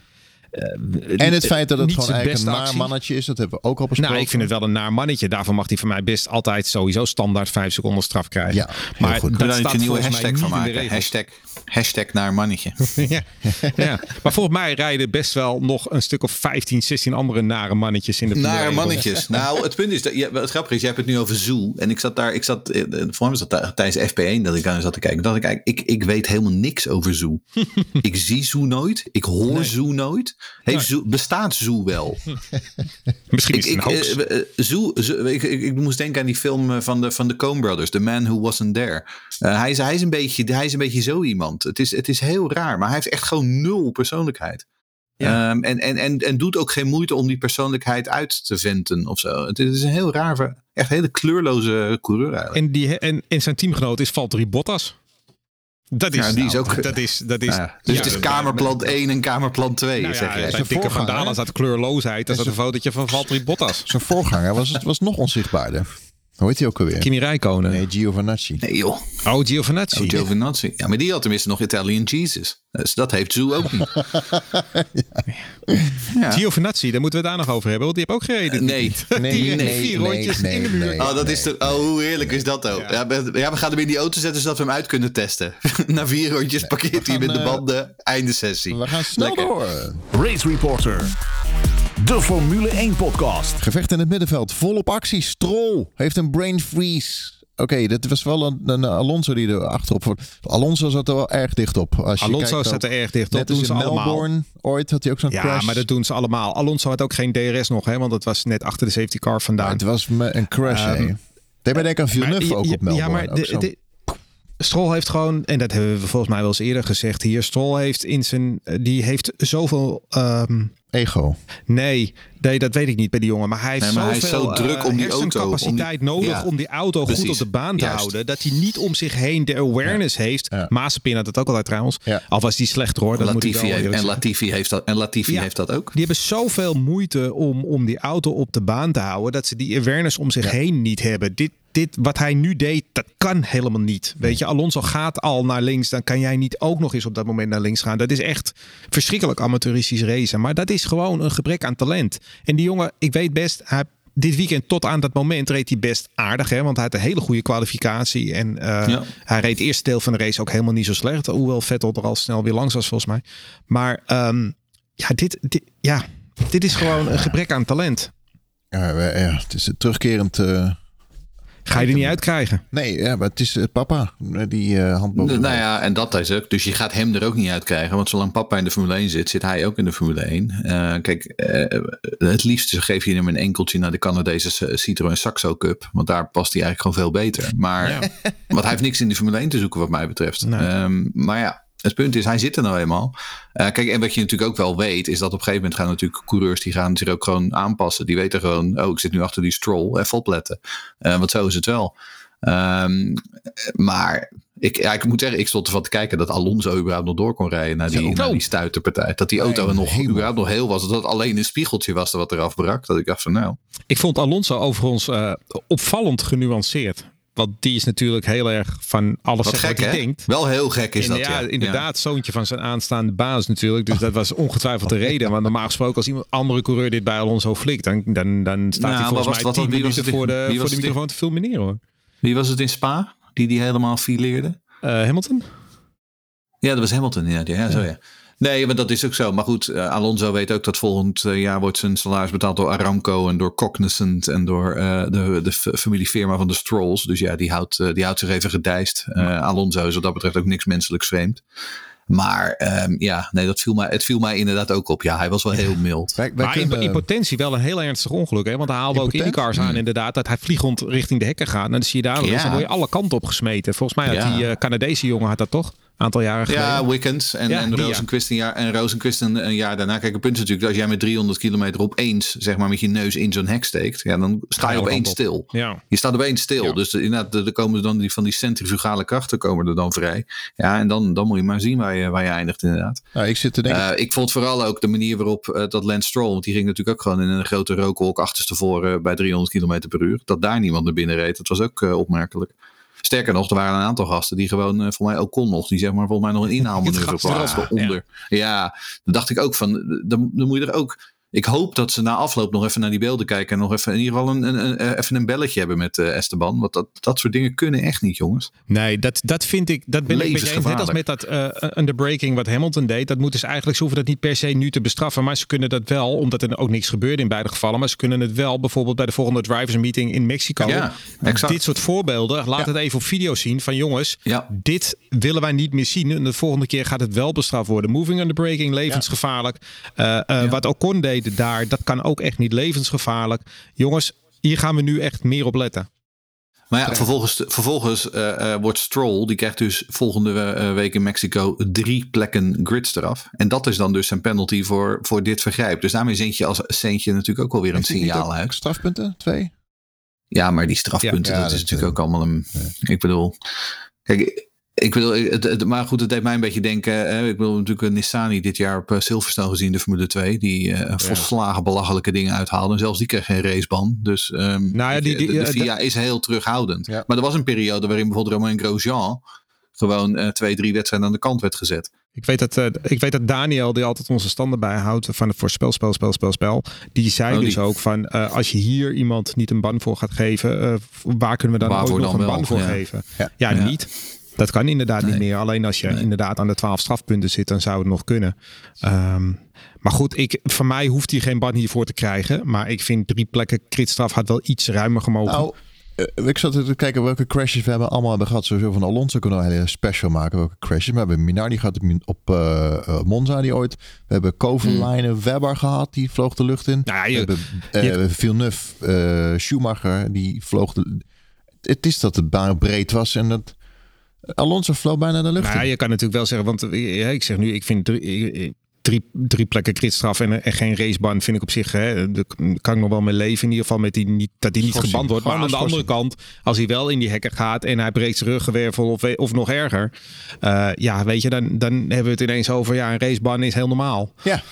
En het feit dat het gewoon eigenlijk een naar actie. mannetje is, dat hebben we ook al besproken. Nou, ik vind het wel een naar mannetje. Daarvoor mag hij van mij best altijd sowieso standaard vijf seconden straf krijgen. Ja, heel maar goed. Daar staat een nieuwe hashtag van maken? Hashtag, hashtag naar mannetje. ja. ja. Maar volgens mij rijden best wel nog een stuk of 15, 16 andere nare mannetjes in de Nare regels. mannetjes. Nou, het punt is, dat, ja, het grappige is, je hebt het nu over Zoo. En ik zat daar, ik zat, eh, voor mij was dat daar tijdens FP1 dat ik aan zat te kijken. Dat ik eigenlijk, ik, ik weet helemaal niks over Zoo. ik zie Zoo nooit. Ik hoor Zoo nooit. Heeft Zoo, bestaat Zoo wel? Misschien is Ik, het ik, eh, eh, Zoo, Zoo- ik, ik, ik moest denken aan die film eh, van de, van de Coen Brothers, The Man Who Wasn't There. Hij, is, hij, is een beetje, hij is een beetje zo iemand. Het is, het is heel raar, maar hij heeft echt gewoon nul persoonlijkheid. Ja. Ehm, en, en, en, en doet ook geen moeite om die persoonlijkheid uit te venten of zo. Het is een heel raar, echt hele kleurloze coureur eigenlijk. En, die, en, en zijn teamgenoot is Valtteri Bottas. Dat is, Ja, die is nou, ook- Dat is, dat is, ja, dus ja, het is kamerplan 1 en kamerplan 2, Nou zeg ja, zijn dikke vandalen staat kleurloosheid. Dat is een fotootje van Valtteri Bottas. Zijn voorganger was, was nog onzichtbaarder. Hoe heet hij ook alweer? Kimi Räikkönen. Nee, Giovanacci. Nee joh, Oh, Giovinazzi. oh, Giovinazzi. Ja, maar die had tenminste nog Italian Jesus. Dus dat heeft Zoo ook niet. ja. Giovinazzi, daar moeten we het daar nog over hebben. Want die heb ook gereden. Nee, Nee, Die nee, vier nee, rondjes nee, in de muur. nee. Oh, dat is de, oh, hoe heerlijk is dat ook? Ja. we- ja, we gaan hem in die auto zetten zodat we hem uit kunnen testen. Na vier rondjes parkeert hij in de eh, banden. Einde sessie. We gaan snel Lekker. door. Race Reporter. De Formule 1 podcast. Gevecht in het middenveld. Volop actie. Stroll heeft een brain freeze. Oké, dit was wel een, een Alonso die er achterop... Alonso zat er wel erg dicht op. Als je Alonso kijkt op- er erg dicht op. Net doen als ze allemaal. Melbourne ooit had hij ook zo'n Ja, crash. maar dat doen ze allemaal. Alonso had ook geen DRS nog, hè, want dat was net achter de safety car vandaan. Het was een crash, hè. Deed mij denken aan Villeneuve Maar- ook ja, op Melbourne. Ja, maar de, de- Stroll heeft gewoon, en dat hebben we volgens mij wel eens eerder gezegd hier. Stroll heeft in zijn, die heeft zoveel, ehm, Ego. nee, nee, dat weet ik niet bij die jongen. Maar hij heeft Nee, maar hij is zoveel zo druk eh, om die auto, hersencapaciteit om die- nodig Ja, om die auto goed op de baan te Juist. houden. Dat hij niet om zich heen de awareness heeft. Ja. Mazepin had het ook altijd trouwens. Ja. Al was die slechter hoor, dat moet ik Latifi wel heeft, eerlijk en. Latifi heeft dat, en Latifi Ja. heeft dat ook. Die hebben zoveel moeite om, om die auto op de baan te houden. Dat ze die awareness om zich heen niet hebben. Dit, dit wat hij nu deed, dat kan helemaal niet. Weet je, Alonso gaat al naar links. Dan kan jij niet ook nog eens op dat moment naar links gaan. Dat is echt verschrikkelijk amateuristisch racen. Maar dat is gewoon een gebrek aan talent. En die jongen, ik weet best, hij, dit weekend tot aan dat moment reed hij best aardig. Hè? Want hij had een hele goede kwalificatie. En eh, Ja. hij reed het eerste deel van de race ook helemaal niet zo slecht. Hoewel Vettel er al snel weer langs was volgens mij. Maar ehm, ja, dit, dit, ja, dit is gewoon een gebrek aan talent. Ja, het is een terugkerend... eh, Ga je er niet uitkrijgen. Nee, ja, maar het is eh, papa. eh, Die eh hand boven de Nou ja, en dat is ook. Dus je gaat hem er ook niet uit krijgen. Want zolang papa in de Formule 1 zit, zit hij ook in de Formule 1. Eh, kijk, het liefst geef je hem een enkeltje naar de Canadese Citroën Saxo Cup. Want daar past hij eigenlijk gewoon veel beter. Maar want hij heeft niks in de Formule 1 te zoeken wat mij betreft. Nee. Ehm, maar ja, het punt is, hij zit er nou eenmaal. Eh, kijk, en wat je natuurlijk ook wel weet, is dat op een gegeven moment gaan natuurlijk coureurs die gaan zich ook gewoon aanpassen. Die weten gewoon, oh, ik zit nu achter die stroll, even opletten. Eh, want zo is het wel. Ehm, maar ik, ja, ik moet zeggen, ik stond ervan te kijken dat Alonso überhaupt nog door kon rijden naar die, naar die stuiterpartij. Dat die auto Mijn nog, überhaupt nog heel was. Dat het alleen een spiegeltje was wat eraf brak. Dat ik dacht van nou, Ik vond Alonso overigens eh, opvallend genuanceerd. Want die is natuurlijk heel erg van alles wat gek wat hij denkt. Wel heel gek is En dat ja, ja. inderdaad, zoontje van zijn aanstaande baas natuurlijk. Dus dat was ongetwijfeld de reden. Want normaal gesproken, als iemand andere coureur dit bij Alonso flikt, dan, dan, dan staat Nou, hij volgens mij was- wat- 10 wie was minuten het- voor de, voor de microfoon te filmeren hoor. Wie was het in Spa? Die die helemaal fileerde? Eh, Hamilton? Ja, dat was Hamilton. Ja, ja, zo ja. Nee, maar dat is ook zo. Maar goed, eh, Alonso weet ook dat volgend eh, jaar wordt zijn salaris betaald door Aramco en door Cognizant en door eh, de, de familiefirma van de Strolls. Dus ja, die houdt, eh, die houdt zich even gedijst. Eh, Alonso is wat dat betreft ook niks menselijks vreemd. Maar ehm, ja, nee, dat viel mij, het viel mij inderdaad ook op. Ja, hij was wel heel mild. Wij, wij Maar in, kunnen- in potentie wel een heel ernstig ongeluk. Hè? Want hij haalde ook Impotent? IndyCars aan inderdaad. Dat hij vliegend richting de hekken gaat. En dan zie je daar wel eens. Ja. Dan word je alle kanten op gesmeten. Volgens mij had Ja. die eh, Canadese jongen had dat toch? Een aantal jaren geleden. Ja, Wickens en, Ja, en. Rosenquist een jaar, en Rosenquist een, een jaar daarna. Kijk, het punt is natuurlijk, als jij met 300 kilometer opeens, zeg maar, met je neus in zo'n hek steekt, ja, dan sta je opeens stil. Ja. Je staat opeens stil. Ja. Dus de- inderdaad, er komen dan die, van die centrifugale krachten komen er dan vrij. Ja, en dan, dan moet je maar zien waar je, waar je eindigt inderdaad. nou, ik zit te denken... Eh, ik vond vooral ook de manier waarop eh, dat Lance Stroll, want die ging natuurlijk ook gewoon in een grote rookwolk achterstevoren bij 300 km per uur. Dat daar niemand naar binnen reed, dat was ook eh, opmerkelijk. Sterker nog, er waren een aantal gasten die gewoon, uh, voor mij ook kon nog, die zeg maar volgens mij nog een inhaalmanoeuvre plaatsten onder. Ja. ja, dan dacht ik ook van, dan, dan moet je er ook ik hoop dat ze na afloop nog even naar die beelden kijken. En nog even in ieder geval een, een, een eh, even een belletje hebben met uh, Esteban. Want dat, dat soort dingen kunnen echt niet, jongens. Nee, dat, dat vind ik. Dat ben ik met Net als met dat uh, underbreaking wat Hamilton deed. Dat moeten ze eigenlijk. Ze hoeven dat niet per se nu te bestraffen. Maar ze kunnen dat wel, omdat er ook niks gebeurde in beide gevallen. Maar ze kunnen het wel bijvoorbeeld bij de volgende drivers meeting in Mexico. Ja, exact. Dit soort voorbeelden. Laat het even op video zien. Van jongens, ja. dit willen wij niet meer zien. En de volgende keer gaat het wel bestraft worden. Moving underbreaking, levensgevaarlijk. Wat Ocon deed daar, dat kan ook echt niet levensgevaarlijk. Jongens, hier gaan we nu echt meer op letten. Maar ja, vervolgens, vervolgens uh, wordt Stroll, die krijgt dus volgende uh, week in Mexico drie plekken grids eraf. En dat is dan dus een penalty voor, voor dit vergrijp. Dus daarmee zend je als Seentje natuurlijk ook wel weer een signaal uit. Strafpunten? Twee? Ja, maar die strafpunten, dat, is natuurlijk ook allemaal een... Ik bedoel, kijk, ik wil, het, het, maar goed, het deed mij een beetje denken. Hè, ik wil natuurlijk een Nissani dit jaar op Silverstone gezien, de Formule 2. Die uh, volslagen belachelijke dingen uithaalde. En zelfs die kreeg geen raceban. Dus um, nou ja, die, die, de, de FIA is heel terughoudend. Ja. Maar er was een periode waarin bijvoorbeeld Romain Grosjean gewoon uh, twee, drie wedstrijden aan de kant werd gezet. Ik weet dat, uh, ik weet dat Daniel, die altijd onze standen bijhoudt van het voor spel, spel, spel, spel. Die zei oh, die. dus ook van, uh, als je hier iemand niet een ban voor gaat geven, waar kunnen we dan ook nog dan een ban wel? voor ja. geven? Ja, ja, ja. niet. Dat kan inderdaad niet meer. Alleen als je inderdaad aan de 12 strafpunten zit, dan zou het nog kunnen. Um, maar goed, ik, van mij hoeft hij geen ban hiervoor te krijgen. Maar ik vind drie plekken kritstraf had wel iets ruimer gemogen. Nou, uh, ik zat te kijken welke crashes we hebben allemaal hebben gehad. Sowieso van Alonso kunnen we een hele special maken. Welke crashes. We hebben Minardi gehad op uh, Monza die ooit. We hebben Kovalainen, hmm. Webber gehad. Die vloog de lucht in. Nou, je, we hebben uh, Villeneuve, Schumacher. Die vloog de... Het is dat het baan breed was en dat Alonso vloog bijna de lucht nou, in. Je kan natuurlijk wel zeggen, want ja, ik zeg nu, ik vind drie, drie, drie plekken kritstraf en, en geen raceban vind ik op zich, hè, daar kan ik nog wel mee leven. In ieder geval met die, niet, dat die niet geband wordt. Maar aan de andere kant, als hij wel in die hekken gaat en hij breekt zijn ruggenwervel of, of nog erger. Uh, ja, weet je, dan, dan hebben we het ineens over, ja, een raceban is heel normaal. Ja,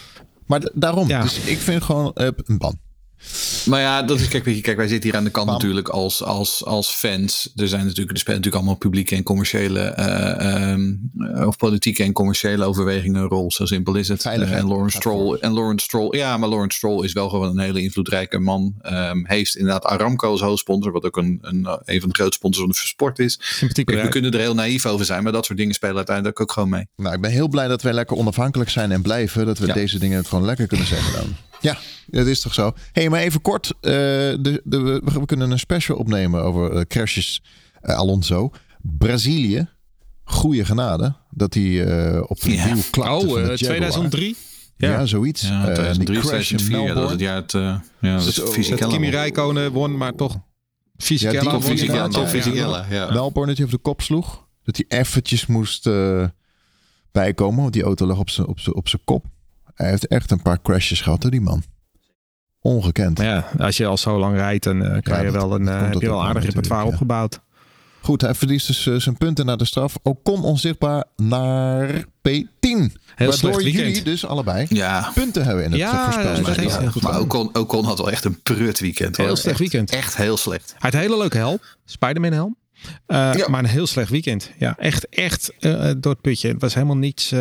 maar daarom. Ja. Dus ik vind gewoon uh, een ban. Maar ja, dat is, kijk, kijk, wij zitten hier aan de kant natuurlijk als, als, als fans. Er zijn natuurlijk, er spelen natuurlijk allemaal publieke en commerciële, uh, um, of politieke en commerciële overwegingen een rol. Zo simpel is het. Uh, en Lawrence Stroll, en Lawrence Stroll, ja, maar Lawrence Stroll is wel gewoon een hele invloedrijke man. Um, heeft inderdaad Aramco als hoofdsponsor, wat ook een, een, een van de grootste sponsors van de sport is. Sympathiek. we kunnen er heel naïef over zijn, maar dat soort dingen spelen uiteindelijk ook gewoon mee. Nou, ik ben heel blij dat wij lekker onafhankelijk zijn en blijven. Dat we ja. deze dingen gewoon lekker kunnen zeggen dan. Ja, dat is toch zo. hey, maar even kort. Uh, de, de, we, we, kunnen een special opnemen over uh, crashes uh, Alonso. Brazilië. Goeie genade. Dat hij op de ja. klapte Oh, 2003? Ja. ja, zoiets. Ja, 2003, uh, 2004, ja, dat is het jaar het, uh, ja, dus, Kimi Räikkönen won, maar toch Fisichella ja, won. Fisichella, toch Fisichella, ja. Melbourne dat hij op de kop sloeg. Dat hij eventjes moest uh, bijkomen, want die auto lag op zijn op op kop. Hij heeft echt een paar crashes gehad, die man. Ongekend. Ja, als je al zo lang rijdt, dan uh, kan ja, je wel een, uh, heb je wel aardig repertoire ja. opgebouwd. Goed, hij verliest dus uh, zijn punten naar de straf. Ocon onzichtbaar naar P10. Heel Waardoor jullie dus allebei ja. punten hebben in het ja. Ja, ja, maar Ocon, Ocon had wel echt een prut weekend. Heel slecht weekend. Echt heel slecht. Hij had een hele leuke helm. Spider-Man helm. Uh, ja. Maar een heel slecht weekend. Ja, echt, echt uh, door het putje. Het was helemaal niets...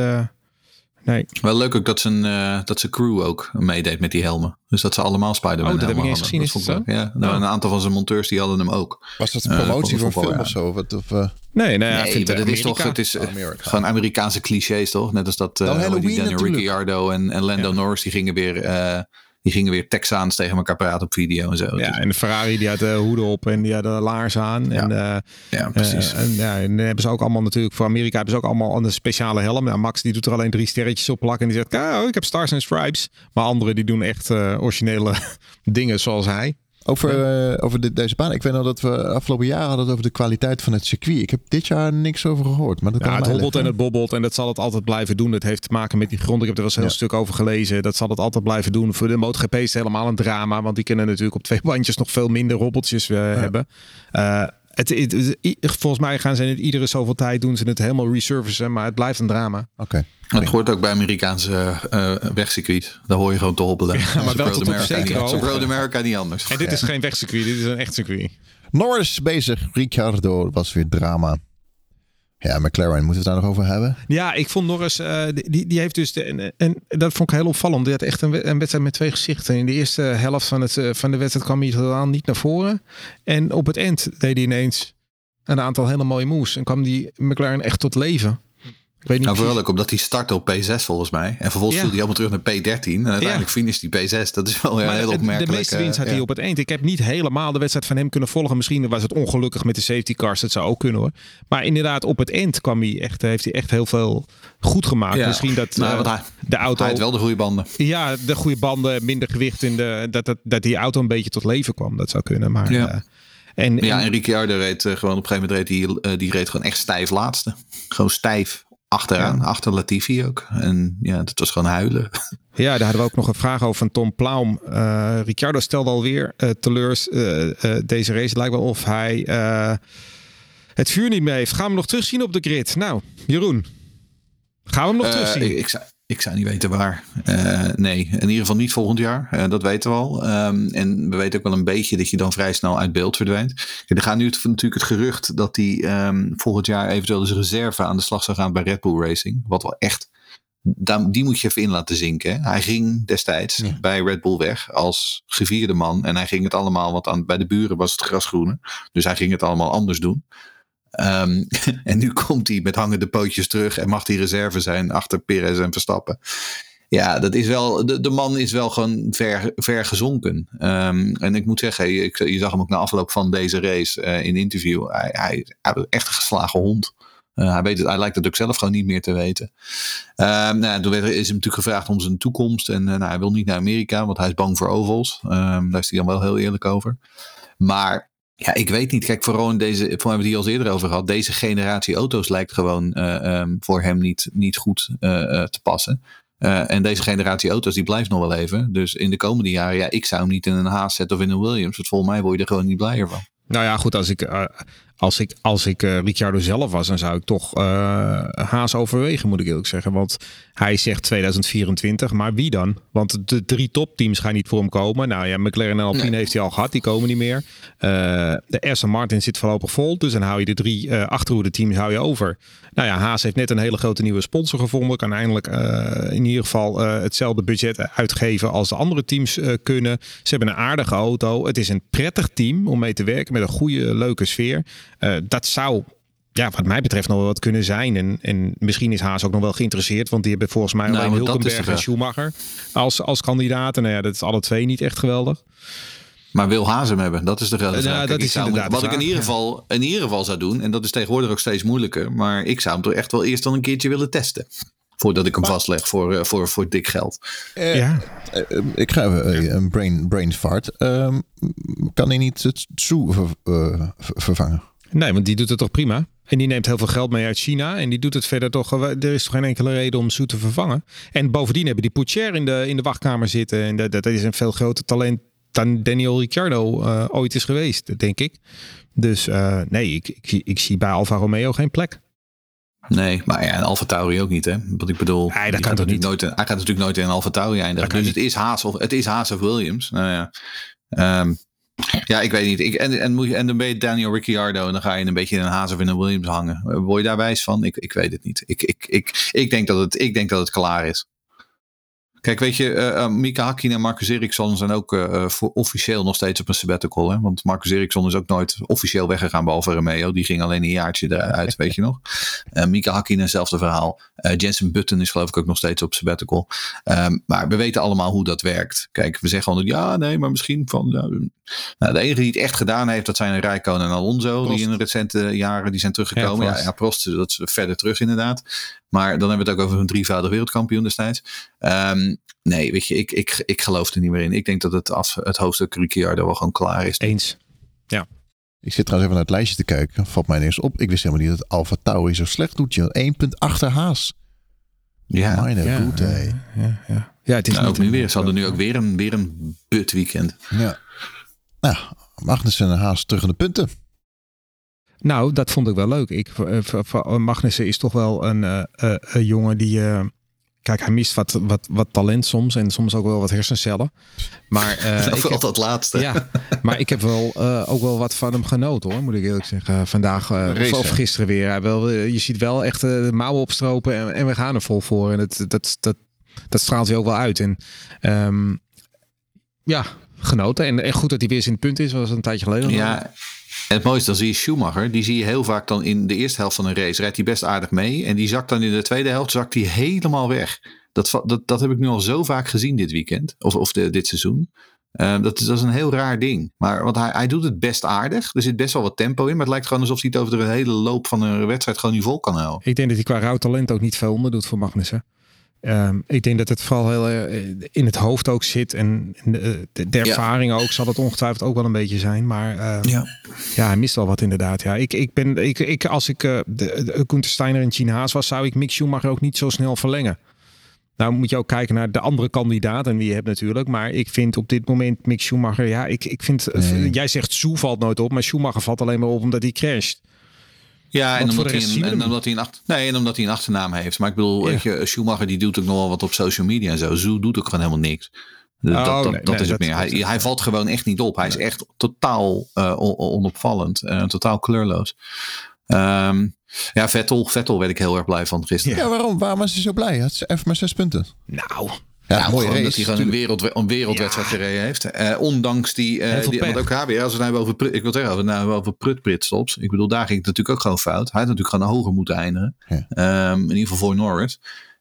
Nee. Wel leuk ook dat zijn, uh, dat zijn crew ook meedeed met die helmen. Dus dat ze allemaal Spider-Man Oh, dat heb ik eens gezien. Is dat? Ja, nou, een aantal van zijn monteurs die hadden hem ook. Was dat een promotie uh, voor een film of zo? Wat, of, uh... Nee, nee, ja, nee maar dat is toch, het is oh, gewoon Amerikaanse clichés toch? Net als dat uh, oh, die Daniel Ricciardo en, en Lando ja. Norris, die gingen weer die gingen weer Texaans tegen elkaar praten op video en zo. Ja, dus- en de Ferrari die had de hoeden op en die had de laars aan. Ja, en, uh, ja precies. Uh, en, ja, en hebben ze ook allemaal natuurlijk, voor Amerika hebben ze ook allemaal een speciale helm. Nou, Max die doet er alleen drie sterretjes op plakken en die zegt, oh, ik heb stars en stripes. Maar anderen die doen echt uh, originele dingen zoals hij. Over, uh, over de, deze baan. Ik weet nog dat we afgelopen jaar hadden het over de kwaliteit van het circuit. Ik heb dit jaar niks over gehoord. Maar dat ja, het hobbelt en het bobbelt en dat zal het altijd blijven doen. Dat heeft te maken met die grond. Ik heb er wel eens een heel ja. stuk over gelezen. Dat zal het altijd blijven doen. Voor de MotoGP is het helemaal een drama. Want die kunnen natuurlijk op twee bandjes nog veel minder hobbeltjes uh, ja. hebben. Uh, het, het- het- volgens mij gaan ze het iedere zoveel tijd doen ze het helemaal resurfacen, maar het blijft een drama. Oké. Dat hoort ook bij Amerikaanse eh wegcircuit. Daar hoor je gewoon te hobbelen. Ja, maar wel tot op zekere hoogte. Road America niet anders. En dit is geen wegcircuit, dit is een echt circuit. Norris bezig. Ricciardo was weer drama. Ja, McLaren, moeten we het daar nog over hebben? Ja, ik vond Norris, eh, die, die heeft dus, de, en, en dat vond ik heel opvallend. Die had echt een, een wedstrijd met twee gezichten. In de eerste helft van, het, eh, van de wedstrijd kwam hij totaal niet naar voren. En op het eind deed hij ineens een aantal hele mooie moves. En kwam die McLaren echt tot leven. Ik weet niet Nou, vooral ook omdat hij startte op P6 volgens mij. En vervolgens Ja. viel hij helemaal terug naar P13. En uiteindelijk finisht hij P6. Dat is wel Maar heel opmerkelijk. De meeste winst had eh, hij ja. op het eind. Ik heb niet helemaal de wedstrijd van hem kunnen volgen. Misschien was het ongelukkig met de safety cars. Dat zou ook kunnen hoor. Maar inderdaad, op het eind kwam hij echt, heeft hij echt heel veel goed gemaakt. Ja. Misschien dat Nou, eh, hij- de auto... Hij had wel de goede banden. Ja, de goede banden, minder gewicht in de. Dat, dat, dat die auto een beetje tot leven kwam. Dat zou kunnen. Maar. Ja. eh, en, Ja, en- Ricciardo reed gewoon op een gegeven moment reed die, die reed gewoon echt stijf laatste. Gewoon stijf achteraan, achter Latifi ook. En ja, dat was gewoon huilen. ja, daar hadden we ook nog een vraag over van Tom Plaum. Eh Ricciardo stelde alweer eh teleurs eh, deze race. Het lijkt wel of hij het vuur niet meer heeft. Gaan we hem nog terugzien op de grid? Nou, Jeroen. Gaan we hem nog terugzien? ik, ik, ik zou niet weten waar. Eh, nee, in ieder geval niet volgend jaar. Eh, dat weten we al. Ehm, en we weten ook wel een beetje dat je dan vrij snel uit beeld verdwijnt. Er gaat nu het- natuurlijk het gerucht dat hij ehm, volgend jaar eventueel als reserve aan de slag zou gaan bij Red Bull Racing. Wat wel echt. daar- Die moet je even in laten zinken. hè. Hij ging destijds bij Red Bull weg als gevierde man. En hij ging het allemaal, want aan, bij de buren was het grasgroene. Dus hij ging het allemaal anders doen. Ehm, en nu komt hij met hangende pootjes terug en mag hij reserve zijn achter Perez en Verstappen. Ja, dat is wel, de, de man is wel gewoon ver, ver gezonken. Ehm, en ik moet zeggen, je, je zag hem ook na afloop van deze race eh, in interview. Hij, hij, echt een geslagen hond. Eh, hij, weet het, hij lijkt het ook zelf gewoon niet meer te weten. Ehm, nou, toen werd, is hem natuurlijk gevraagd om zijn toekomst. En eh, nou, hij wil niet naar Amerika, want hij is bang voor ovals. Daar is hij dan wel heel eerlijk over. Maar ja, ik weet niet. Kijk, vooral in deze, voor hebben we het hier al eerder over gehad. Deze generatie auto's lijkt gewoon eh, ehm, voor hem niet, niet goed eh, eh, te passen. En deze generatie auto's die blijft nog wel even. Dus in de komende jaren, ja, ik zou hem niet in een Haas zetten of in een Williams. Want volgens mij word je er gewoon niet blijer van. Nou ja, goed, als ik, als ik, als ik Ricciardo zelf was, dan zou ik toch Haas overwegen, moet ik eerlijk zeggen. Want hij zegt 2024, maar wie dan? Want de drie topteams gaan niet voor hem komen. Nou ja, McLaren en Alpine heeft hij al gehad, die komen niet meer. Eh, de Aston Martin zit voorlopig vol, dus dan hou je de drie uh, achterhoede teams hou je over. Nou ja, Haas heeft net een hele grote nieuwe sponsor gevonden. Kan eindelijk uh, in ieder geval hetzelfde budget uitgeven als de andere teams kunnen. Ze hebben een aardige auto. Het is een prettig team om mee te werken met een goede, leuke sfeer. Dat zou ja, wat mij betreft nog wel wat kunnen zijn. En, en misschien is Haas ook nog wel geïnteresseerd. Want die hebben volgens mij Nou, alleen Hulkenberg en. Schumacher als, als kandidaten. Nou ja, dat is alle twee niet echt geweldig. Maar wil Haas hem hebben? Dat is de grote Ja, vraag. dat is hem- wat ik in ieder, ja. geval, in ieder geval zou doen, en dat is tegenwoordig ook steeds moeilijker, maar ik zou hem toch echt wel eerst dan een keertje willen testen. Voordat ik hem vastleg voor, eh, voor, voor dik geld. Eh, ja. eh, ik ga even een brain, brain fart. Ehm, kan hij niet het Tsu ver- eh, ver- vervangen? Nee, want die doet het toch prima. En die neemt heel veel geld mee uit China. En die doet het verder toch. Er is toch geen enkele reden om Soe te vervangen. En bovendien hebben die Poucher in de, in de wachtkamer zitten. En dat, dat is een veel groter talent dan Daniel Ricciardo eh, ooit is geweest, denk ik. Dus eh, nee, ik, ik, zie- ik zie bij Alfa Romeo geen plek. Nee, maar ja, en Alfa Tauri ook niet, hè? Wat ik bedoel, Nee, dat kan gaat toch niet? Nooit, hij gaat natuurlijk nooit in een Alfa Tauri eindigen. Dus het is, Haas of, het is Haas of Williams. Nou ja, Ehm, ja ik weet niet. Ik, en, en, moet je, en dan ben je Daniel Ricciardo en dan ga je een beetje in een Haas of in een Williams hangen. Eh, Word je daar wijs van? Ik, ik weet het niet. Ik, ik, ik, ik, denk dat het, ik denk dat het klaar is. Kijk, weet je, eh eh, Mika Hakkinen en Marcus Eriksson zijn ook voor officieel nog steeds op een sabbatical. Hè? Want Marcus Eriksson is ook nooit officieel weggegaan behalve Romeo. Die ging alleen een jaartje eruit, weet je nog. Eh Mika Hakkinen, hetzelfde verhaal. Jensen Button is geloof ik ook nog steeds op sabbatical. Ehm, maar we weten allemaal hoe dat werkt. Kijk, we zeggen altijd, ja, nee, maar misschien van... Nou, de enige die het echt gedaan heeft, dat zijn Rijkoon en Alonso. Prost. Die in de recente jaren die zijn teruggekomen. Ja, Ja, Prost. ja, Prost, dat is verder terug inderdaad. Maar dan hebben we het ook over een drievoudig wereldkampioen destijds. Ehm, nee, weet je, ik, ik, ik geloof er niet meer in. Ik denk dat het, af, het hoofdstuk Ricciardo wel gewoon klaar is. Eens. Ik zit trouwens even naar het lijstje te kijken. Valt mij ineens op. Ik wist helemaal niet dat Alfa Tauri zo slecht doet. joh. 1 punt achter Haas. Ja, Meine Ja, Güte, hé. Ja, ja. ja het is nou, niet ook nu weer. Ze hadden nu ook weer een, weer een but weekend. Ja. Nou, Magnussen en Haas terug in de punten. Nou, dat vond ik wel leuk. Ik, eh, Magnussen is toch wel een, eh, eh, een jongen die... eh, kijk, hij mist wat, wat, wat talent soms en soms ook wel wat hersencellen. Maar, eh, ik Vooral heb, dat laatste. ja, maar ik heb wel eh, ook wel wat van hem genoten hoor, moet ik eerlijk zeggen. Vandaag of, gisteren weer. Hij wel, je ziet wel echt eh, de mouwen opstropen en, en we gaan er vol voor. En dat, dat, dat, dat straalt hij ook wel uit. En ehm, ja, genoten. En, en goed dat hij weer eens in het punt is, was een tijdje geleden. Ja, en het mooiste, dan zie je Schumacher. Die zie je heel vaak dan in de eerste helft van een race. Rijdt hij best aardig mee. En die zakt dan in de tweede helft zakt hij helemaal weg. Dat, dat, dat heb ik nu al zo vaak gezien dit weekend. Of, of de, dit seizoen. Eh, dat, is- dat is een heel raar ding. Maar want hij, hij doet het best aardig. Er zit best wel wat tempo in. Maar het lijkt gewoon alsof hij het over de hele loop van een wedstrijd gewoon niet vol kan houden. Ik denk dat hij qua rauw talent ook niet veel onder doet voor Magnussen. Ehm, ik denk dat het vooral heel eh, in het hoofd ook zit. En de, de, de Ja. ervaring ook zal het ongetwijfeld ook wel een beetje zijn. Maar ehm, Ja. ja, hij mist wel wat inderdaad. Ja, ik, ik ben, ik, ik, als ik eh de, de Gunther Steiner en Gene Haas was, zou ik Mick Schumacher ook niet zo snel verlengen. Nou moet je ook kijken naar de andere kandidaat en wie je hebt natuurlijk. Maar ik vind op dit moment Mick Schumacher, ja, ik, ik vind, Nee. jij zegt Soe valt nooit op, maar Schumacher valt alleen maar op omdat hij crasht. Ja, en omdat, hij een, en omdat hij een achter, nee, en omdat hij een achternaam heeft. Maar ik bedoel, Ja. weet je, Schumacher die doet ook nog wel wat op social media en zo. Zo doet ook gewoon helemaal niks. Dat, Oh, dat, dat, nee, dat nee, is het dat- meer. Hij, hij valt gewoon echt niet op. Hij is echt totaal eh, on- onopvallend. eh, totaal kleurloos. Ehm, ja, Vettel, Vettel werd ik heel erg blij van gisteren. Ja, waarom? Waarom was hij zo blij? Hij had even maar zes punten. Nou, Ja, Nou, mooie race. dat hij gewoon een, wereld, een wereldwedstrijd gereden heeft. Eh, ondanks die... veel die want ook HB, als we nou over... Ik wil zeggen, als we nou over prut-pritstops. Ik bedoel, daar ging het natuurlijk ook gewoon fout. Hij had natuurlijk gewoon hoger moeten eindigen. Ja. Ehm, in ieder geval voor Norris.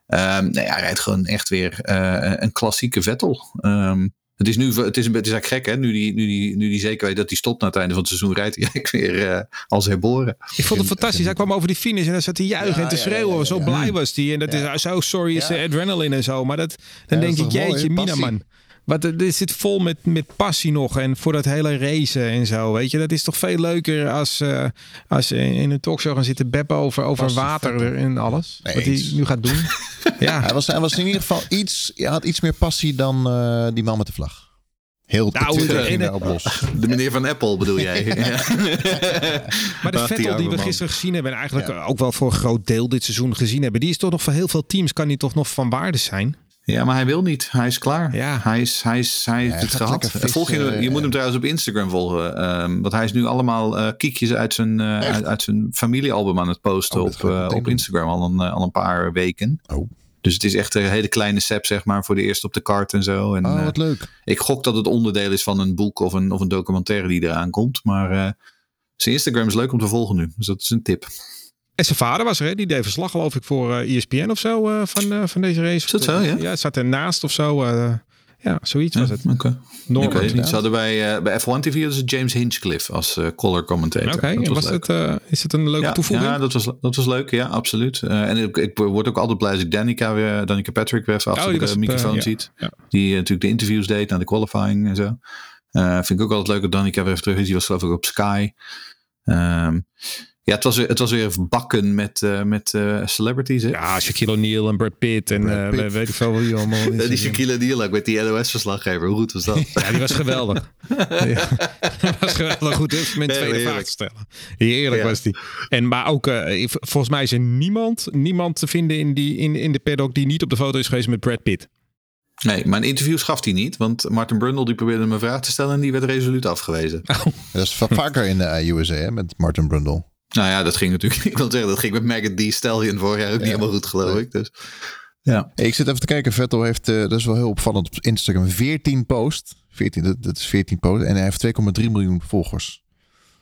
Ehm nee, hij rijdt gewoon echt weer eh, een klassieke Vettel. Ehm, het is nu het is, een, het is eigenlijk gek, hè? Nu die, nu, die, nu die zeker weet dat hij stopt na het einde van het seizoen, rijdt hij eigenlijk weer eh, als herboren. Ik vond het fantastisch. Hij kwam over die finish en dan zat hij juichen Ja, en te ja, schreeuwen. ja, ja, zo ja. blij was hij. En dat is zo sorry is Ja. de adrenaline en zo. Maar dat, dan Ja, denk dat ik, jeetje, mina passie. man. Wat, er dit zit vol met, met passie nog. En voor dat hele racen en zo. Weet je, dat is toch veel leuker als, eh als ze in een talkshow gaan zitten beppen over, over water en alles. Nee, wat hij eens. nu gaat doen. ja. Hij was, hij was in ieder geval iets, hij had iets meer passie dan eh, die man met de vlag. Heel Nou, de los. De meneer van Apple bedoel jij? ja. Maar de Vettel die we gisteren gezien hebben... en eigenlijk ook wel voor een groot deel dit seizoen gezien hebben... die is toch nog voor heel veel teams... kan die toch nog van waarde zijn? Ja, maar hij wil niet. Hij is klaar. Ja. Hij, is, hij, is, hij heeft het gehad. Volg je, je eh, moet hem trouwens op Instagram volgen. ehm, want hij is nu allemaal eh, kiekjes uit zijn, eh, uit, uit zijn familiealbum aan het posten Oh, op, eh, op. Instagram al een, al een paar weken. Oh. Dus het is echt een hele kleine sep, zeg maar, voor de eerste op de kaart en zo. En, Oh, wat leuk. ik gok dat het onderdeel is van een boek of een, of een documentaire die eraan komt. Maar eh, zijn Instagram is leuk om te volgen nu. Dus dat is een tip. En zijn vader was er, hè? die deed verslag geloof ik voor eh ESPN of zo eh, van, eh, van deze race. Is dat zo, ja? Ja, het zat ernaast of zo. eh, ja, zoiets was het. Oké. Ik Norbert. weet het niet. Oké, Ze hadden bij, eh, bij F1 TV dus James Hinchcliffe als eh color commentator. en Dat was leuk. het, eh, is het een leuke ja, toevoeging? Ja, dat was, dat was leuk. Ja, absoluut. Eh, en ik, ik word ook altijd blij als ik Danica, weer, Danica Patrick weer even achter Oh, die de microfoon ja. ziet. Ja. Die natuurlijk de interviews deed na de qualifying en zo. Eh, vind ik ook altijd leuk dat Danica weer even terug is. Die was geloof ik op Sky. Ehm, ja, het was, weer, het was weer bakken met, eh, met eh, celebrities. Hè? Ja, Shaquille O'Neal en Brad Pitt en Brad eh, Pitt. we- weet ik veel wie allemaal. Die Shaquille O'Neal ook met die NOS-verslaggever. Hoe goed was dat? Ja, die was geweldig. ja. Dat was geweldig goed. Met Nee, tweede heerlijk. vraag te stellen. Heerlijk Ja. was die. En, maar ook, volgens mij is er niemand, niemand te vinden in, die, in, in de paddock die niet op de foto is geweest met Brad Pitt. Nee, maar een interview gaf hij niet. Want Martin Brundle die probeerde hem een vraag te stellen en die werd resoluut afgewezen. Dat is va- vaker in de USA hè, met Martin Brundle. Nou ja, dat ging natuurlijk. Ik wil zeggen, dat ging met Megan D. Stallion vorig jaar ook niet helemaal goed, geloof ik. Dus ja. Hey, ik zit even te kijken. Vettel heeft, eh, dat is wel heel opvallend, op Instagram 14 post. 14, dat, dat is 14 post. En hij heeft 2,3 miljoen volgers.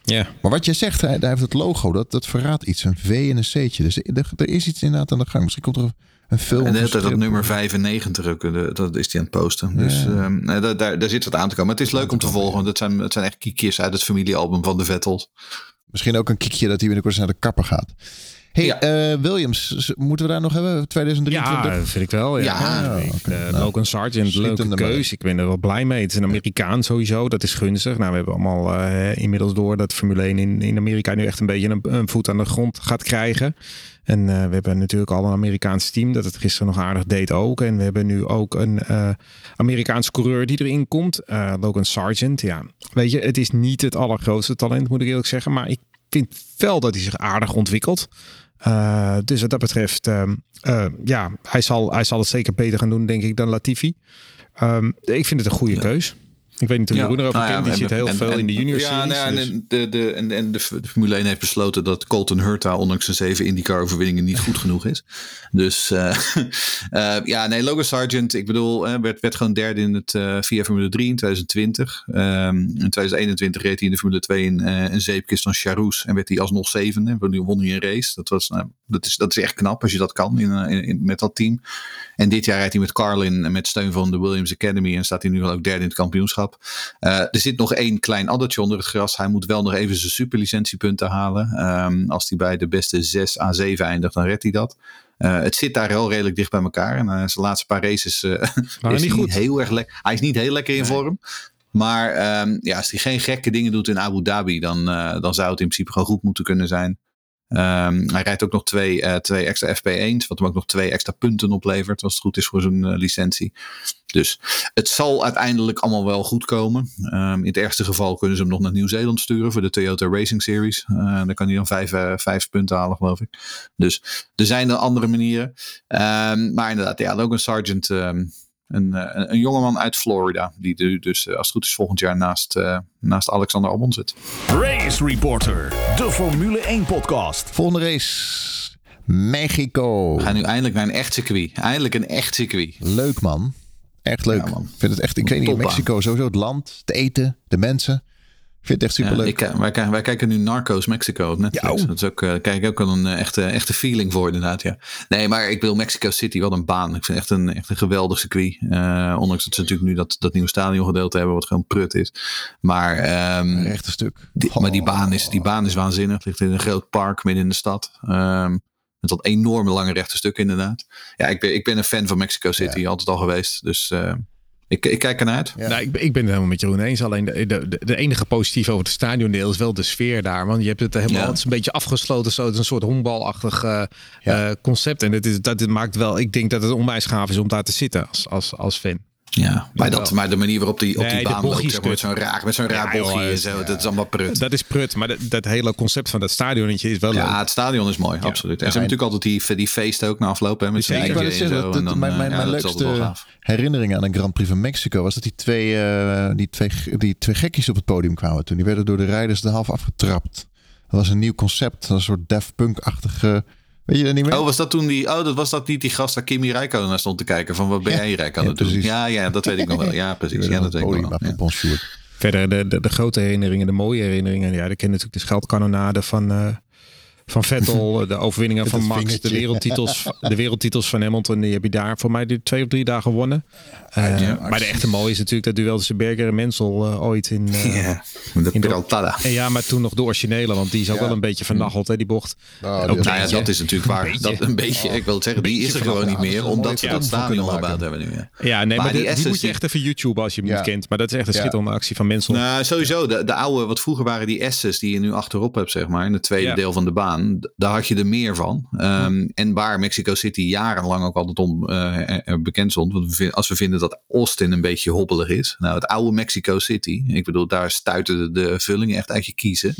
Ja. Maar wat je zegt, hij, hij heeft het logo, dat, dat verraadt iets. Een V en een C'tje. Dus er, er is iets inderdaad aan de gang. Misschien komt er een film. En tijd dat nummer 95 ook, eh, dat is hij aan het posten. Dus Ja. ehm, nee, daar, daar, daar zit wat aan te komen. Maar het is leuk om te volgen, want het zijn, het zijn echt kiekjes uit het familiealbum van de Vettels. Misschien ook een kiekje dat hij binnenkort naar de kapper gaat. Hey, Ja. eh, Williams, moeten we daar nog hebben? 2023? Ja, vind ik wel. Ja, Ja, Ik, oké. eh, Nou, Logan Sargent, leuke keus. Ik ben er wel blij mee. Het is een Amerikaan sowieso. Dat is gunstig. Nou, we hebben allemaal eh, inmiddels door dat Formule 1 in, in Amerika nu echt een beetje een, een voet aan de grond gaat krijgen. En we hebben natuurlijk al een Amerikaans team dat het gisteren nog aardig deed ook. En we hebben nu ook een Amerikaanse coureur die erin komt. Logan Sargent. Ja, weet je, het is niet het allergrootste talent, moet ik eerlijk zeggen. Maar ik vind wel dat hij zich aardig ontwikkelt. Uh, dus wat dat betreft, uh, uh, ja, hij zal, hij zal het zeker beter gaan doen, denk ik, dan Latifi. Um, ik vind het een goede ja. keus. Ik weet niet hoe Jeroen ja. erover nou kent. Die zit heel veel in de junior ja, series. Ja, dus. en, de, de, en, en de, Formule 1 heeft besloten dat Colton Hurta, ondanks zijn zeven IndyCar overwinningen, niet goed genoeg is. Dus uh, uh, ja, nee, Logan Sargent, ik bedoel, uh, werd, werd gewoon derde in het via Formule 3 in 2020. Um, in 2021 reed hij in de Formule 2 in een zeepkist van Charouz en werd hij alsnog zevende. Won hij een race. Dat, was, nou, dat, is, dat is echt knap als je dat kan in, in, in, met dat team. En dit jaar rijdt hij met Carlin met steun van de Williams Academy en staat hij nu ook derde in het kampioenschap. Uh, er zit nog één klein addertje onder het gras. Hij moet wel nog even zijn superlicentiepunten halen. Um, als hij bij de beste 6 à 7 eindigt, dan redt hij dat. Uh, het zit daar wel redelijk dicht bij elkaar. En uh, zijn laatste paar races is niet, goed. heel erg lekker. Hij is niet heel lekker in nee. vorm. Maar um, ja, als hij geen gekke dingen doet in Abu Dhabi, dan, dan zou het in principe gewoon goed moeten kunnen zijn. Um, hij rijdt ook nog twee, uh, twee extra FP1's, wat hem ook nog twee extra punten oplevert, als het goed is voor zijn uh, licentie. Dus het zal uiteindelijk allemaal wel goed komen. Um, in het ergste geval kunnen ze hem nog naar Nieuw-Zeeland sturen voor de Toyota Racing Series. Uh, dan kan hij dan vijf, vijf punten halen, geloof ik. Dus er zijn er andere manieren. Um, maar inderdaad, ja, Sargent. Een, een, een jongeman uit Florida. Die dus als het goed is volgend jaar naast, uh, naast Alexander Albon zit. Race Reporter, de Formule 1 podcast. Volgende race. Mexico. We gaan nu eindelijk naar een echt circuit. Eindelijk een echt circuit. Leuk man. Echt leuk. Ja, man. Ik vind het echt, ik weet niet, Mexico sowieso het land, het eten, de mensen. Ik vind het echt superleuk. Ja, ik, wij, wij, kijken nu Narcos Mexico op Netflix. Dat is ook, uh, kijk ook al een echte, echte feeling voor inderdaad. Ja. Nee, maar ik wil Mexico City wel een baan. Ik vind echt een, echt een geweldig circuit. Uh, ondanks dat ze natuurlijk nu dat, dat nieuwe stadiongedeelte hebben, wat gewoon prut is. Maar, um, een stuk. Die, oh. Maar die baan, is, die baan is waanzinnig. Het ligt in een groot park midden in de stad. Um, met dat enorme lange rechte stuk inderdaad. Ja, ik ben, ik ben een fan van Mexico City, ja. altijd al geweest. Dus ik, ik kijk ernaar uit. Ja. Nou, ik, ik ben het helemaal met Jeroen eens. Alleen de, de, de enige positief over het stadiondeel is wel de sfeer daar. Want je hebt het helemaal ja. het is een beetje afgesloten. Zo, het is een soort honkbalachtig uh, ja. uh, concept. En dat, is, dat maakt wel, ik denk dat het onwijs gaaf is om daar te zitten als, als, als fan. Ja, maar, dat, maar de manier waarop die, op nee, die baan loopt, zeg maar, met zo'n raar, met zo'n raar ja, bochtje en zo, dat is allemaal prut. Dat is prut, maar dat, dat hele concept van dat stadionnetje is wel Ja, leuk. het stadion is mooi, absoluut. En ze hebben natuurlijk altijd die, die feesten ook na afloop, hè, met zo'n ja, en zo. Dat, dan, mijn mijn, mijn leukste herinnering aan een Grand Prix van Mexico was dat die twee, uh, die, twee, die twee gekkies op het podium kwamen toen. Die werden door de rijders de half afgetrapt. Dat was een nieuw concept, een soort Daft Punk-achtige... Weet je dat niet meer? Oh, was dat toen die. Oh, dat was dat niet die gast waar Kimi Räikkönen naar stond te kijken. Van wat ben jij hier Rijk aan het doen? Ja, ja, dat weet ik nog wel. Ja, precies. Ja, dat weet ik nog wel. Ja. Verder de, de, de, grote herinneringen, de mooie herinneringen. Ja, ik ken natuurlijk de scheldkanonade van. Uh, van Vettel, de overwinningen van Max, vingertje. de wereldtitels, de wereldtitels van Hamilton, die heb je daar voor mij die twee of drie dagen gewonnen. Uh, ja, maar de echte mooie is natuurlijk dat duel tussen Berger en Mensel uh, ooit in, uh, ja, de in Peraltada. De, ja, maar toen nog de originele, want die is ook ja. wel een beetje vernacheld, hè, die bocht. Ook nou ja, dat is natuurlijk waar. Een dat een beetje, ik wil het zeggen, die is er gewoon niet meer, omdat ze dat stadion gebouwd hebben nu. Ja, nee, maar, die, die moet je echt even YouTube als je hem niet kent. Maar dat is echt een schitterende actie van Mensel. Nou, sowieso, de, de oude, wat vroeger waren die S's die je nu achterop hebt, zeg maar, in het tweede deel van de baan, daar had je er meer van. Um, en waar Mexico City jarenlang ook altijd om uh, bekend stond. Want als we vinden dat Austin een beetje hobbelig is. Nou, het oude Mexico City. Ik bedoel, daar stuiten de, de vullingen echt uit je kiezen.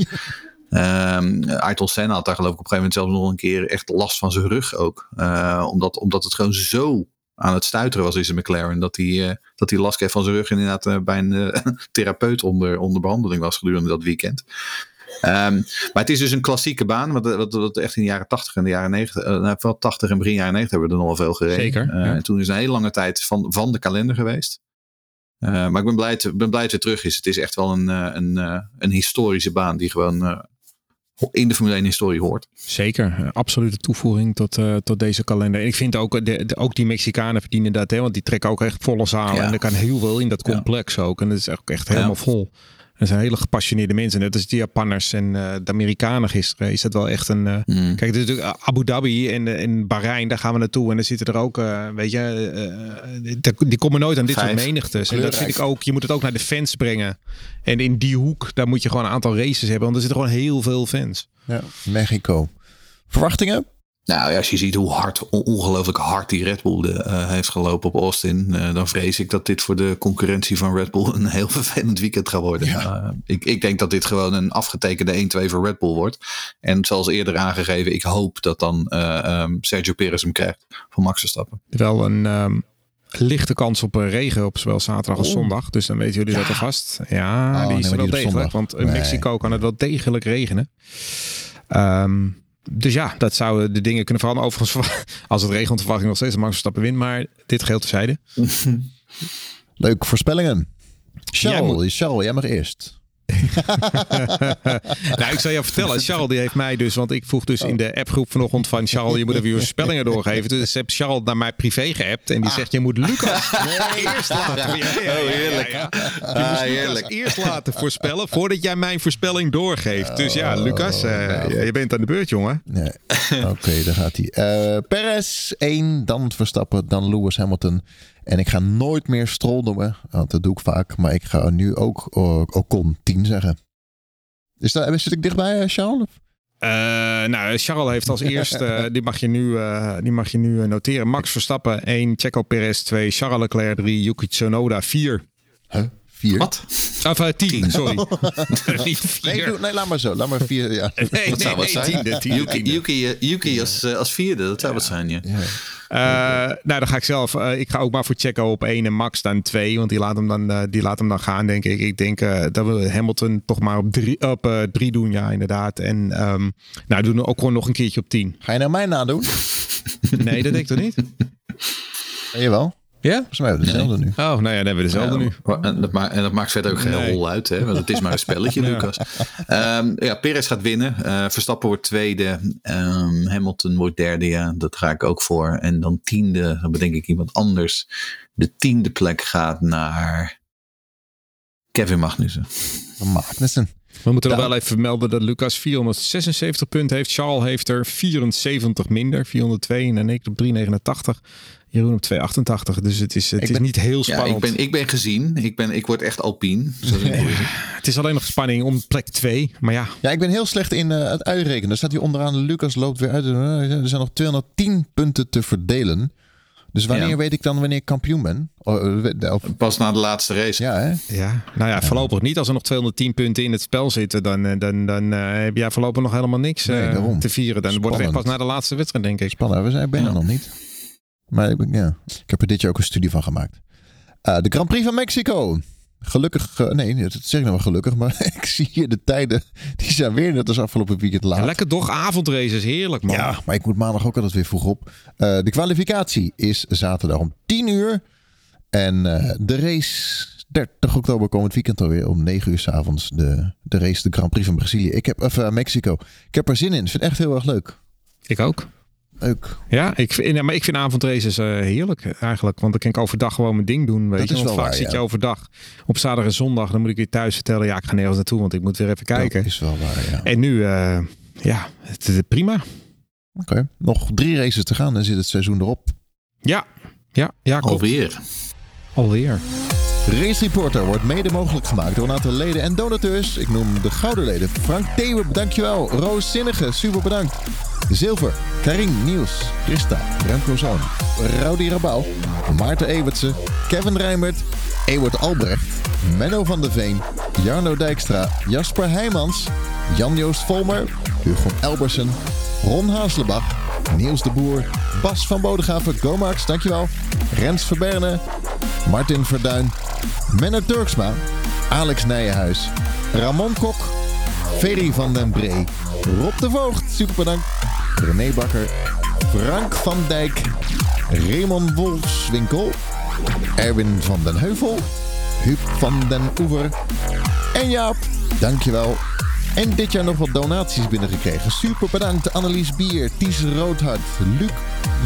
Um, Ayrton Senna had daar geloof ik op een gegeven moment zelfs nog een keer echt last van zijn rug ook. Uh, omdat, omdat het gewoon zo aan het stuiteren was in zijn McLaren. Dat hij, uh, dat hij last kreeg van zijn rug en inderdaad uh, bij een therapeut onder, onder behandeling was gedurende dat weekend. Um, maar het is dus een klassieke baan, wat, wat, wat echt in de jaren 80 en de jaren 90, uh, wel 80 en begin jaren 90 hebben we er nog wel veel gereden. Zeker. Uh, ja. En toen is een hele lange tijd van, van de kalender geweest. Uh, maar ik ben blij, te, ben blij dat het terug is. Het is echt wel een, een, een historische baan die gewoon in de Formule 1 historie hoort. Zeker, absolute toevoeging tot, uh, tot deze kalender. En ik vind ook, de, de, ook die Mexicanen verdienen dat, hè, want die trekken ook echt volle zalen. Ja. En er kan heel veel in dat complex ja. ook. En dat is ook echt helemaal ja. vol. Er zijn hele gepassioneerde mensen. Net als de Japanners en uh, de Amerikanen gisteren. Is dat wel echt een... Uh, mm. Kijk, het is natuurlijk Abu Dhabi en, en Bahrein. Daar gaan we naartoe. En dan zitten er ook, uh, weet je... die komen nooit aan dit Vijf. soort menigtes. En dat vind ik ook... Je moet het ook naar de fans brengen. En in die hoek, daar moet je gewoon een aantal races hebben. Want er zitten gewoon heel veel fans. Ja, Mexico. Verwachtingen? Nou ja, als je ziet hoe hard, on- ongelooflijk hard die Red Bull de, eh, heeft gelopen op Austin, eh, dan vrees ik dat dit voor de concurrentie van Red Bull een heel vervelend weekend gaat worden. Eh, ik, ik denk dat dit gewoon een afgetekende 1-2 voor Red Bull wordt. En zoals eerder aangegeven, ik hoop dat dan eh, ehm, Sergio Perez hem krijgt van Max Verstappen. Wel een ehm, lichte kans op regen op zowel zaterdag als Oh. zondag. Dus dan weten jullie dat alvast. Ja, Oh, die is wel degelijk. zondag. Want in Nee. Mexico kan het wel degelijk regenen. Ehm, dus ja, dat zouden de dingen kunnen veranderen. Overigens, als het regent, verwacht ik nog steeds dat Max Verstappen wint. Maar dit geheel terzijde. Leuk, voorspellingen. Jij moet- Charles, jij mag eerst. nou, ik zal je vertellen. Charles die heeft mij dus, want ik vroeg dus Oh. in de appgroep vanochtend van Charles, je moet even je voorspellingen doorgeven. Dus heb Charles naar mij privé geappt Ah. en die zegt, je moet Lucas eerst laten. Ja, ja, ja, Oh, heerlijk. Lucas eerst laten voorspellen voordat jij mijn voorspelling doorgeeft. Dus ja, Lucas, eh, nou, je bent aan de beurt, jongen. Nee. Oké, daar gaat hij. Eh Perez 1, dan Verstappen, dan Lewis Hamilton. En ik ga nooit meer Stroll noemen, want dat doe ik vaak. Maar ik ga nu ook uh, Ocon 10 zeggen. Is dat, zit ik dichtbij, eh, Charles? Eh, nou, Charles heeft als eerste, die mag je nu, eh, die mag je nu eh, noteren. Max Verstappen 1, Checo Perez 2, Charles Leclerc 3, Yuki Tsunoda 4. Huh? 4? Wat? Of uh, 10, sorry. Nee, 4. doe- nee, laat maar zo. Laat maar 4. Ja. Nee, nee, Dat zou wat nee, zijn. tiende, tiende, Yuki, eh, Yuki als, eh, als vierde, dat zou wat zijn, ja. Ja. Eh, nou, dan ga ik zelf. eh, ik ga ook maar voor Checo op 1 en Max dan 2. Want die laat hem dan, eh, die laat hem dan gaan, denk ik. Ik denk eh, dat we Hamilton toch maar op 3 op, eh, drie doen, ja, inderdaad. En ehm nou, doen we ook gewoon nog een keertje op 10. Ga je nou mij nadoen? Nee, dat denk ik toch niet? Ja, jawel. Ja? Volgens mij hebben we dezelfde nu. Oh, nou ja, dan hebben we dezelfde nu. En dat, maakt, en dat maakt verder ook geen Nee. rol uit, hè? want het is maar een spelletje, Ja. Lucas. Ehm, ja, Perez gaat winnen. Eh, Verstappen wordt tweede. Ehm, Hamilton wordt derde, ja. Dat ga ik ook voor. En dan tiende, dan bedenk ik iemand anders. De tiende plek gaat naar Kevin Magnussen. Magnussen. We moeten wel even vermelden dat Lucas 476 punten heeft. Charles heeft er 74 minder, 402. En ik op 389. Jeroen op 288. Dus het is, het Ik is niet heel Ja, spannend. ik ben, ik ben gezien. Ik, ben, ik word echt alpien. Het. Het is alleen nog spanning om plek 2. Maar ja, Ja, ik ben heel slecht in eh, het uitrekenen. Daar staat hier onderaan, Lucas loopt weer uit. Er zijn nog 210 punten te verdelen. Dus wanneer Ja. weet ik dan wanneer ik kampioen ben? Oh, eh, Of, Pas na de laatste race. ja, hè? Ja, nou ja, voorlopig niet. Als er nog 210 punten in het spel zitten, dan, eh, dan, dan eh, heb jij voorlopig nog helemaal niks eh, Nee, te vieren. Dan wordt het echt pas Spannend. na de laatste wedstrijd, denk ik. Spannend, we zijn ik ben er Ja. nog niet. Maar ik, ja. ik heb er dit jaar ook een studie van gemaakt. Eh, de Grand Prix van Mexico. Gelukkig, eh, nee, dat zeg ik nou wel gelukkig, maar ik zie hier de tijden. Die zijn weer net als afgelopen weekend laat. Lekker toch avondraces, heerlijk man. Ja, maar ik moet maandag ook altijd weer vroeg op. Eh, de kwalificatie is zaterdag om 10 uur. En de race 30 oktober komend weekend alweer om 9 uur s'avonds. De, de race, de Grand Prix van Brazilië. Ik heb, of, Mexico. Ik heb er zin in. Ik vind het echt heel erg leuk. Ik ook. Leuk. Ja, ik vind, maar ik vind avondraces eh, heerlijk eigenlijk. Want dan kan ik overdag gewoon mijn ding doen. Weet Dat je? Want wel vaak waar, zit ja. je overdag op zaterdag en zondag. Dan moet ik weer thuis vertellen. Ja, ik ga nergens naartoe, want ik moet weer even kijken. Dat is wel waar, ja. En nu, eh, ja, het is prima. Oké. Nog drie races te gaan. Dan zit het seizoen erop. Ja, ja, ja, klopt. Alweer. Alweer. Race Reporter wordt mede mogelijk gemaakt door een aantal leden en donateurs. Ik noem de gouden leden. Frank Thewe, dankjewel. Roos Zinnige, super bedankt. Zilver, Karin Niels, Christa, Remco Zoon, Rowdy Rabouw, Maarten Ewertse, Kevin Rijmert, Ewert Albrecht, Menno van der Veen, Jarno Dijkstra, Jasper Heijmans, Jan-Joost Volmer, Hugo Elbersen, Ron Haaslebach, Niels de Boer, Bas van Bodegraven, Gomax, dankjewel. Rens Verberne, Martin Verduin, Menno Turksma, Alex Nijenhuis, Ramon Kok, Ferry van den Bree, Rob de Voogd, super bedankt, René Bakker, Frank van Dijk, Raymond Wolfswinkel, Erwin van den Heuvel, Huub van den Oever en Jaap, dankjewel. En dit jaar nog wat donaties binnengekregen. Super bedankt Annelies Bier, Ties Roodhart, Luc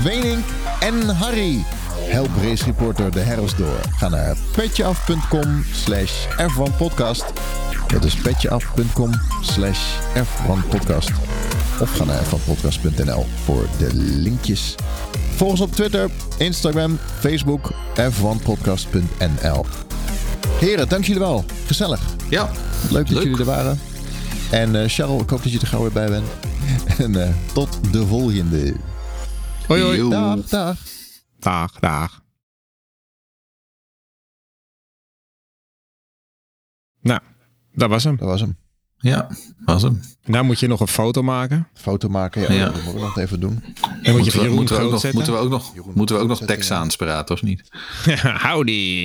Wenink en Harry. Help Race Reporter de herfst door. Ga naar petjeaf.com slash F1podcast. Dat is petjeaf.com slash F1podcast. Of ga naar f1podcast.nl voor de linkjes. Volg ons op Twitter, Instagram, Facebook, f1podcast.nl. Heren, dank jullie wel. Gezellig. Ja, Leuk dat Leuk. jullie er waren. En eh Charles, ik hoop dat je er gauw weer bij bent. En eh, tot de volgende. Hoi hoi. Dag, dag. Dag, dag. Nou, dat was hem. Dat was hem. Ja, was hem. Nou moet je nog een foto maken. Foto maken. Ja, Ja. dat moeten we nog even doen. En moet je Moeten we, Jeroen moeten we ook nog, moeten we ook nog, Jeroen moeten we ook nog ja. Praten, of niet? Howdy.